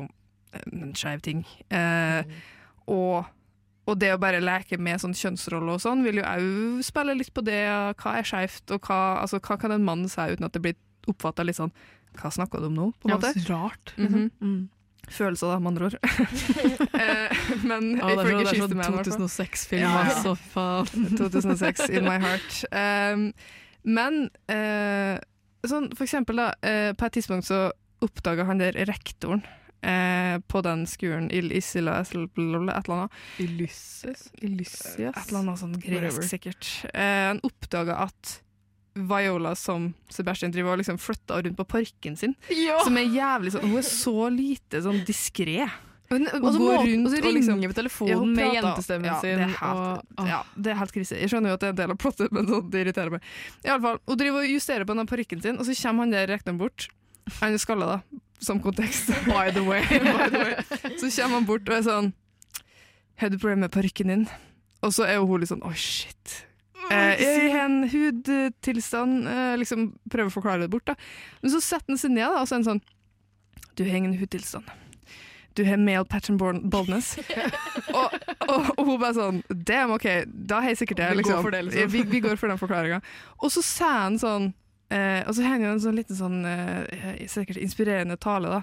en skeiv ting. Eh, og, og det å bare leke med sånn kjønnsrolle og sånn, vil jo òg spille litt på det. Hva er skeivt, og hva, altså, hva kan en mann si uten at det blir oppfatta litt sånn Hva snakker du om nå? på en Ja, måte? så rart. Mhm. Mm. Følelser, da, med andre ord. eh, men Ja, det er sånn the Man, i hvert fall. 2006-film, Ja, ja. altså, faen. 2006, in my heart. Um, men eh, sånn, for eksempel, da, eh, på et tidspunkt så oppdaga han der rektoren eh, på den skolen, Il Isila et eller annet. Ilysses? Ilysses? Et eller annet sånn gresk, sikkert. Eh, han oppdaga at Viola som Sebastian driver og liksom flytta rundt på parken sin. Ja! Som er jævlig sånn Hun er så lite sånn diskré. Men, og så gå rundt og så ringer liksom- på telefonen med jentestemmen ja, sin. Det er helt, og, ja, det er helt krise. Jeg skjønner jo at det er en del av plottet, men sånn, det irriterer meg. I alle fall, Hun driver og justerer på den parykken sin, og så kommer han der rekneren bort. Han er skalla, da, som kontekst. By the way. By the way. Så kommer han bort og er sånn Har du problemer med parykken din? Og så er jo hun litt sånn Oi, shit. Eh, har en hudtilstand. Eh, liksom Prøver å forklare det bort, da. Men så setter han seg ned, da, og så er han sånn Du har ingen hudtilstand. Du har male pattern born- baldness. og, og, og hun bare sånn Damn, OK, da har jeg sikkert det. Vi går Liksom. for det, liksom. Vi, vi går for den forklaringa. Og så sa han sånn eh, Og så har han jo en sånn liten sånn eh, sikkert inspirerende tale, da.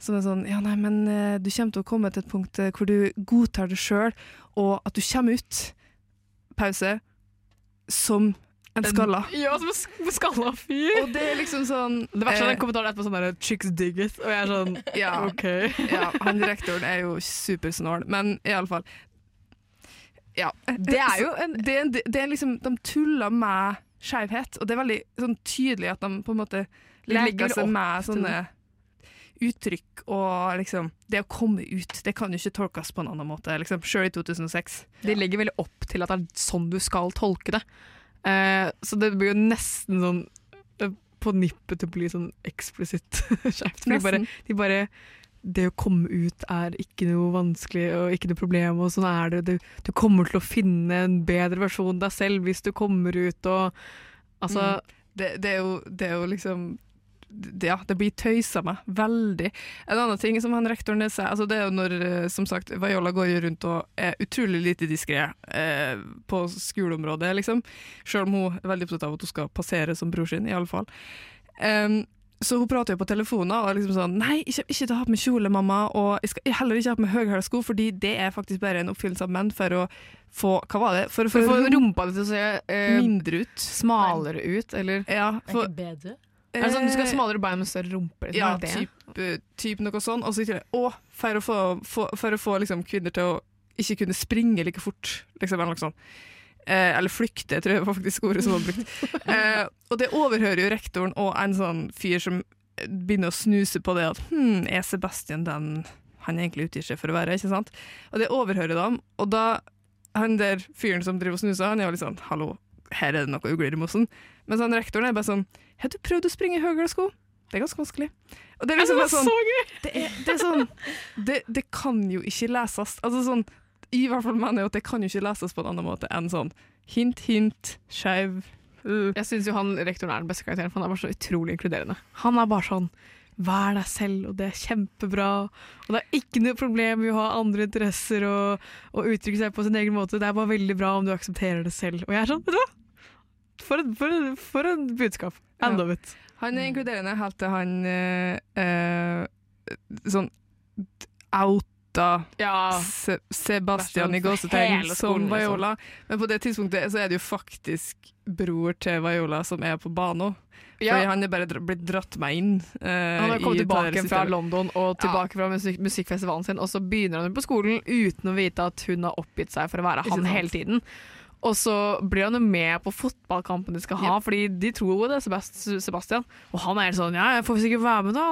Som er sånn Ja, nei, men eh, du kommer til å komme til et punkt eh, hvor du godtar det sjøl, og at du kommer ut Pause. Som en skalla. Ja, som en skalla fyr. Og det er liksom sånn Det verste er eh, den kommentaren etterpå sånn der 'chicks dig it', og jeg er sånn ja, OK. ja, han rektoren er jo supersnål, men i alle fall Ja. Det er jo en det, er en- det er liksom, De tuller med skeivhet, og det er veldig sånn tydelig at de på en måte legger leker seg med sånne uttrykk og liksom Det å komme ut, det kan jo ikke tolkes på en annen måte, liksom. Sjøl i 2006. De legger veldig opp til at det er sånn du skal tolke det. Eh, så det blir jo nesten sånn på nippet til å bli sånn eksplisitt skjevt. De bare, de bare Det å komme ut er ikke noe vanskelig og ikke noe problem, og sånn er det. Du, du kommer til å finne en bedre versjon av deg selv hvis du kommer ut og Altså Mm. det, det, er jo, det er jo liksom ja, det blir tøysa meg veldig. En annen ting som han rektoren det sier, altså det er jo når eh, som sagt, Viola går rundt og er utrolig lite diskré eh, på skoleområdet, liksom. Selv om hun er veldig opptatt av at hun skal passere som bror sin, i alle fall. Em, så hun prater jo på telefonen og er liksom sånn Nei, ikke, ikke ta på meg kjole, mamma. Og jeg skal heller ikke ha på meg høyhæla sko, fordi det er faktisk bare en oppfyllelse av menn for å få Hva var det? For For å få rumpa di til å se eh, mindre ut. Smalere ut, eller Ja, for, Ikke bedre? Er det sånn du skal ha Eh, smalere bein med større rumpe? Liksom, Ja, type, det? typ, eh, noe sånn. Og så i tillegg, å, for å få, for, for å få liksom, kvinner til å ikke kunne springe like fort, liksom, eller noe sånt. Eh, eller flykte, tror jeg var faktisk ordet som var brukt. Eh, og det overhører jo rektoren og en sånn fyr som begynner å snuse på det at hm, er Sebastian den han egentlig utgir seg for å være, ikke sant? Og det overhører dem, og da han der fyren som driver og snuser, han er jo litt sånn hallo, her er det noe ugler i mossen. Mens han rektoren er bare sånn har du prøvd å springe i høyere sko? Det er ganske vanskelig. Og det er liksom bare sånn, det er, det er sånn det, det kan jo ikke leses. Altså sånn, I hvert fall mener jeg at det kan jo ikke leses på en annen måte enn sånn hint, hint, skeiv uh. Jeg syns jo han rektoren er den beste karakteren, for han er bare så utrolig inkluderende. Han er bare sånn Vær deg selv, og det er kjempebra. Og det er ikke noe problem med å ha andre interesser og, og uttrykke seg på sin egen måte. Det er bare veldig bra om du aksepterer det selv. Og jeg er sånn, vet du hva? For en, for en, for et budskap. End Ja. love it. Han er inkluderende helt til han eh, eh, sånn outa Ja. Se Sebastian i gåsetegn som liksom. Viola. Men på det tidspunktet så er det jo faktisk bror til Viola som er på banen. Ja. Fordi han er bare dra blitt dratt meg inn. Uh, Han har kommet tilbake fra. London og tilbake fra musik musikkfestivalen sin, og så begynner han på skolen uten å vite at hun har oppgitt seg for å være han hele tiden. Og så blir han jo med på fotballkampen de skal ha, fordi de tror jo det er Sebastian. Og han er helt sånn Ja, jeg får sikkert være med, da.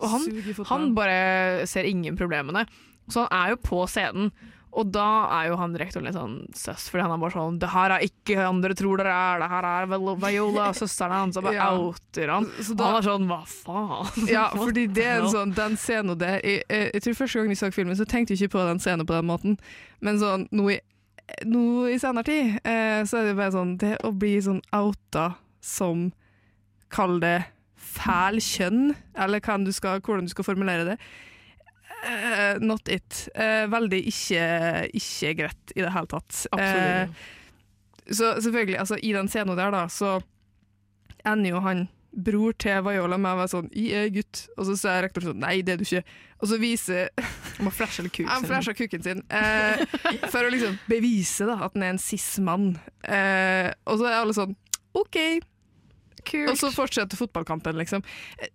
Og han, han bare ser ingen problemene. Så han er jo på scenen. Og da er jo han rektoren litt sånn søss, fordi han er bare sånn 'Det her er ikke han dere tror dere er, det her er Viola, søsteren hans', og bare Ja. outer han. Så da- han er sånn 'hva faen'? Ja, fordi det er en sånn, den scenen og det jeg, jeg, jeg tror første gang jeg så filmen, så tenkte jeg ikke på den scenen på den måten. Men sånn, nå i, nå i senere tid, eh, så er det bare sånn Det å bli sånn outa som Kall det fæl kjønn, eller du skal, hvordan du skal formulere det. Eh, not it. Eh, veldig ikke, ikke greit i det hele tatt. Absolutt. Eh, så selvfølgelig, altså i den scenen der, da, så ender jo han bror til Viola med å være sånn 'Jeg er gutt', og så sier rektor sånn 'Nei, det er du ikke'. Og så viser Han må flashe litt kuk. Han flasher kuken sin eh, for å liksom bevise da, at han er en cis-mann. Eh, og så er alle sånn OK. Og så fortsetter fotballkampen, liksom. Eh,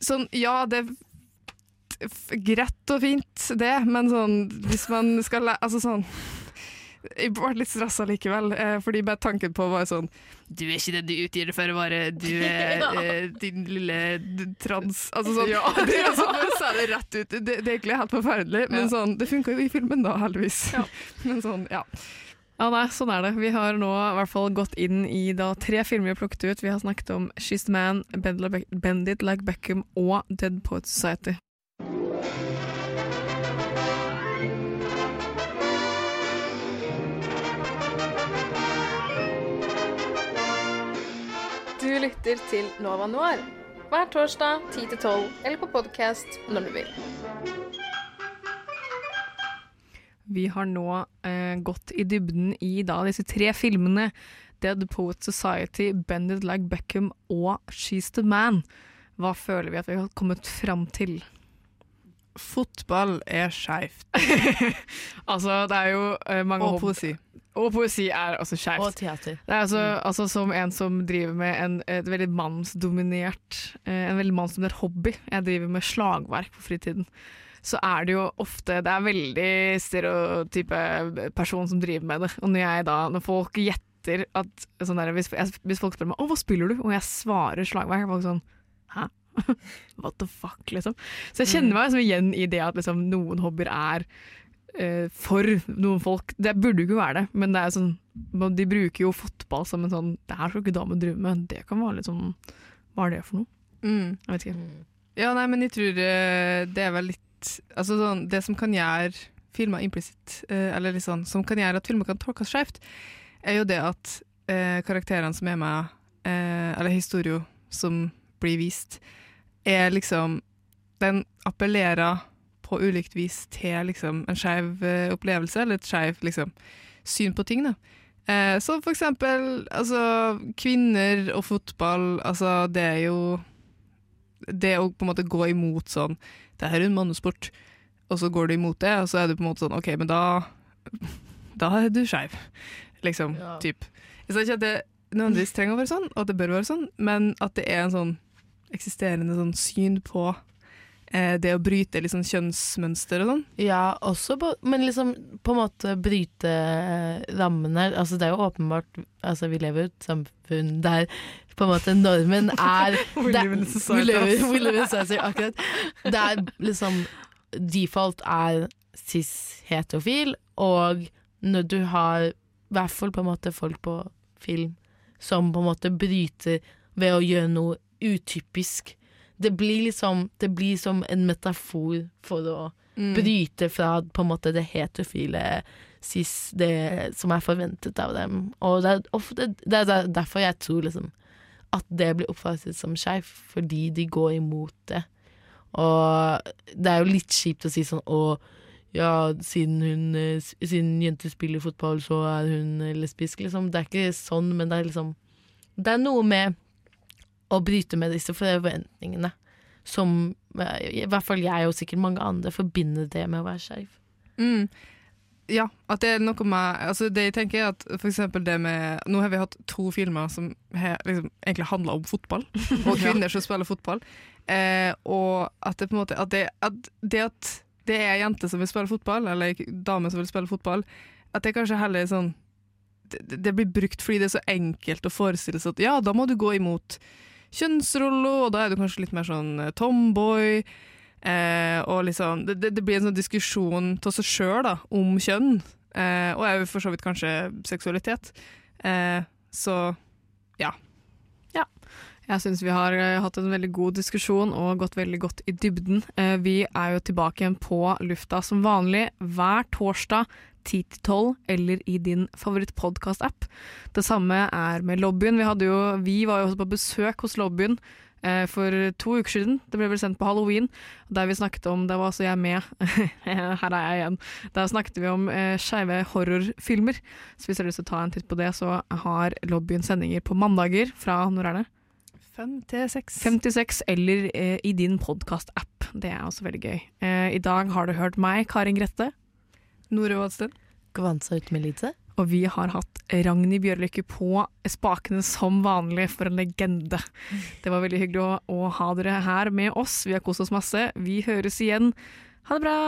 Sånn, ja, det er greit og fint, det, men sånn hvis man skal. Altså sånn jeg ble litt stressa likevel, eh, fordi bare tanken på var sånn Du er ikke det du utgir deg for å være, du er eh, din lille trans Altså sånn, Ja. det er sånn bare sa det rett ut. Det, det er egentlig helt forferdelig, men Ja. sånn, det funka jo i filmen da, heldigvis. men sånn, ja. Ja, nei, sånn er det. Vi har nå i hvert fall gått inn i da tre filmer vi har plukket ut. Vi har snakket om She's the Man, Bend Like Beckham og Dead Poets Society. Lytter til Nova Noir hver torsdag 10-12 eller på podkast når du vil. Vi har nå eh, gått i dybden i da disse tre filmene Dead Poets Society, Bended Like Beckham og She's the Man. Hva føler vi at vi har kommet fram til? Fotball er skeivt. altså, det er jo eh, mange Og poesi. Og poesi er også skeivt. Og teater. Det er altså, altså som en som driver med en et veldig mannsdominert eh, En veldig mannsdominert hobby. Jeg driver med slagverk på fritiden. Så er det jo ofte Det er veldig stereotype person som driver med det. Og når jeg da Når folk gjetter at sånn der, hvis, hvis folk spør meg 'Å, hva spiller du?' og jeg svarer slagverk, er folk sånn 'Hæ? What the fuck?' liksom. Så jeg kjenner meg liksom igjen i det at liksom, noen hobbyer er for noen folk. Det burde jo ikke være det, men det er sånn, de bruker jo fotball som en sånn Det her skal ikke damer drive med. Det kan være litt sånn Hva er det for noe? Mm. Jeg vet ikke. Ja, nei, men jeg tror eh, det er vel litt Altså sånn, det som kan gjøre filmer implisitt, eh, eller litt sånn, som kan gjøre at filmer kan tolkes skjevt, er jo det at eh, karakterene som er med, eh, eller historien som blir vist, er liksom Den appellerer på ulikt vis til liksom en skeiv eh, opplevelse, eller et skeivt liksom, syn på ting. da. Eh, så for eksempel altså, kvinner og fotball, altså det er jo det å på en måte gå imot sånn Det her er en mannesport, og så går du imot det, og så er du på en måte sånn OK, men da Da er du skeiv, liksom. Typ. Jeg sa ikke at det nødvendigvis trenger å være sånn, og at det bør være sånn, men at det er en sånn eksisterende sånn syn på det å bryte liksom kjønnsmønster og sånn. Ja, også på, men liksom på en måte bryte eh, rammene. Altså det er jo åpenbart Altså vi lever i et samfunn der på en måte normen er We live in society, akkurat. Der liksom default er cis-heterofil, og når du har i hvert fall på en måte folk på film som på en måte bryter ved å gjøre noe utypisk. Det blir liksom Det blir som en metafor for å Mm. bryte fra på en måte det heterofile cis, det som er forventet av dem. Og det er, ofte, det er derfor jeg tror liksom at det blir oppfattet som skeivt, fordi de går imot det. Og det er jo litt kjipt å si sånn å ja, siden hun Siden jenter spiller fotball, så er hun lesbisk, liksom. Det er ikke sånn, men det er liksom Det er noe med å bryte med disse forventningene som eh, i hvert fall jeg og sikkert mange andre forbinder det med å være skeiv. Mm. Ja, at det er noe med altså Det jeg tenker er at for eksempel det med Nå har vi hatt to filmer som har liksom, egentlig handler om fotball, og kvinner som spiller fotball. Eh, og at det på en måte at det, at det at det er jenter som vil spille fotball, eller damer som vil spille fotball, at det kanskje heller er sånn det, det blir brukt fordi det er så enkelt å forestille seg at ja, da må du gå imot kjønnsroller, og da er du kanskje litt mer sånn eh, tomboy. Eh, og liksom, det, det, blir en sånn diskusjon til seg sjøl om kjønn, eh, og òg for så vidt kanskje seksualitet. Eh, så ja. Jeg syns vi har eh, hatt en veldig god diskusjon og gått veldig godt i dybden. Eh, vi er jo tilbake igjen på lufta som vanlig hver torsdag 10-12 eller i din favorittpodkast-app. Det samme er med lobbyen. Vi, hadde jo, vi var jo også på besøk hos lobbyen eh, for to uker siden. Det ble vel sendt på halloween, der vi snakket om Der var altså jeg med. Her er jeg igjen. Der snakket vi om eh, skeive horrorfilmer. Så hvis du har lyst til å ta en titt på det, så har lobbyen sendinger på mandager fra Når er det? Fem til seks. Fem til seks, eller eh, i din podkast-app. Det er også veldig gøy. Eh, I dag har du hørt meg, Karin Grette. Nore Vadsten. Kvansa ut med lite. Og vi har hatt Ragnhild Bjørlykke på spakene som vanlig, for en legende. Det var veldig hyggelig å, å ha dere her med oss. Vi har kost oss masse. Vi høres igjen. Ha det bra!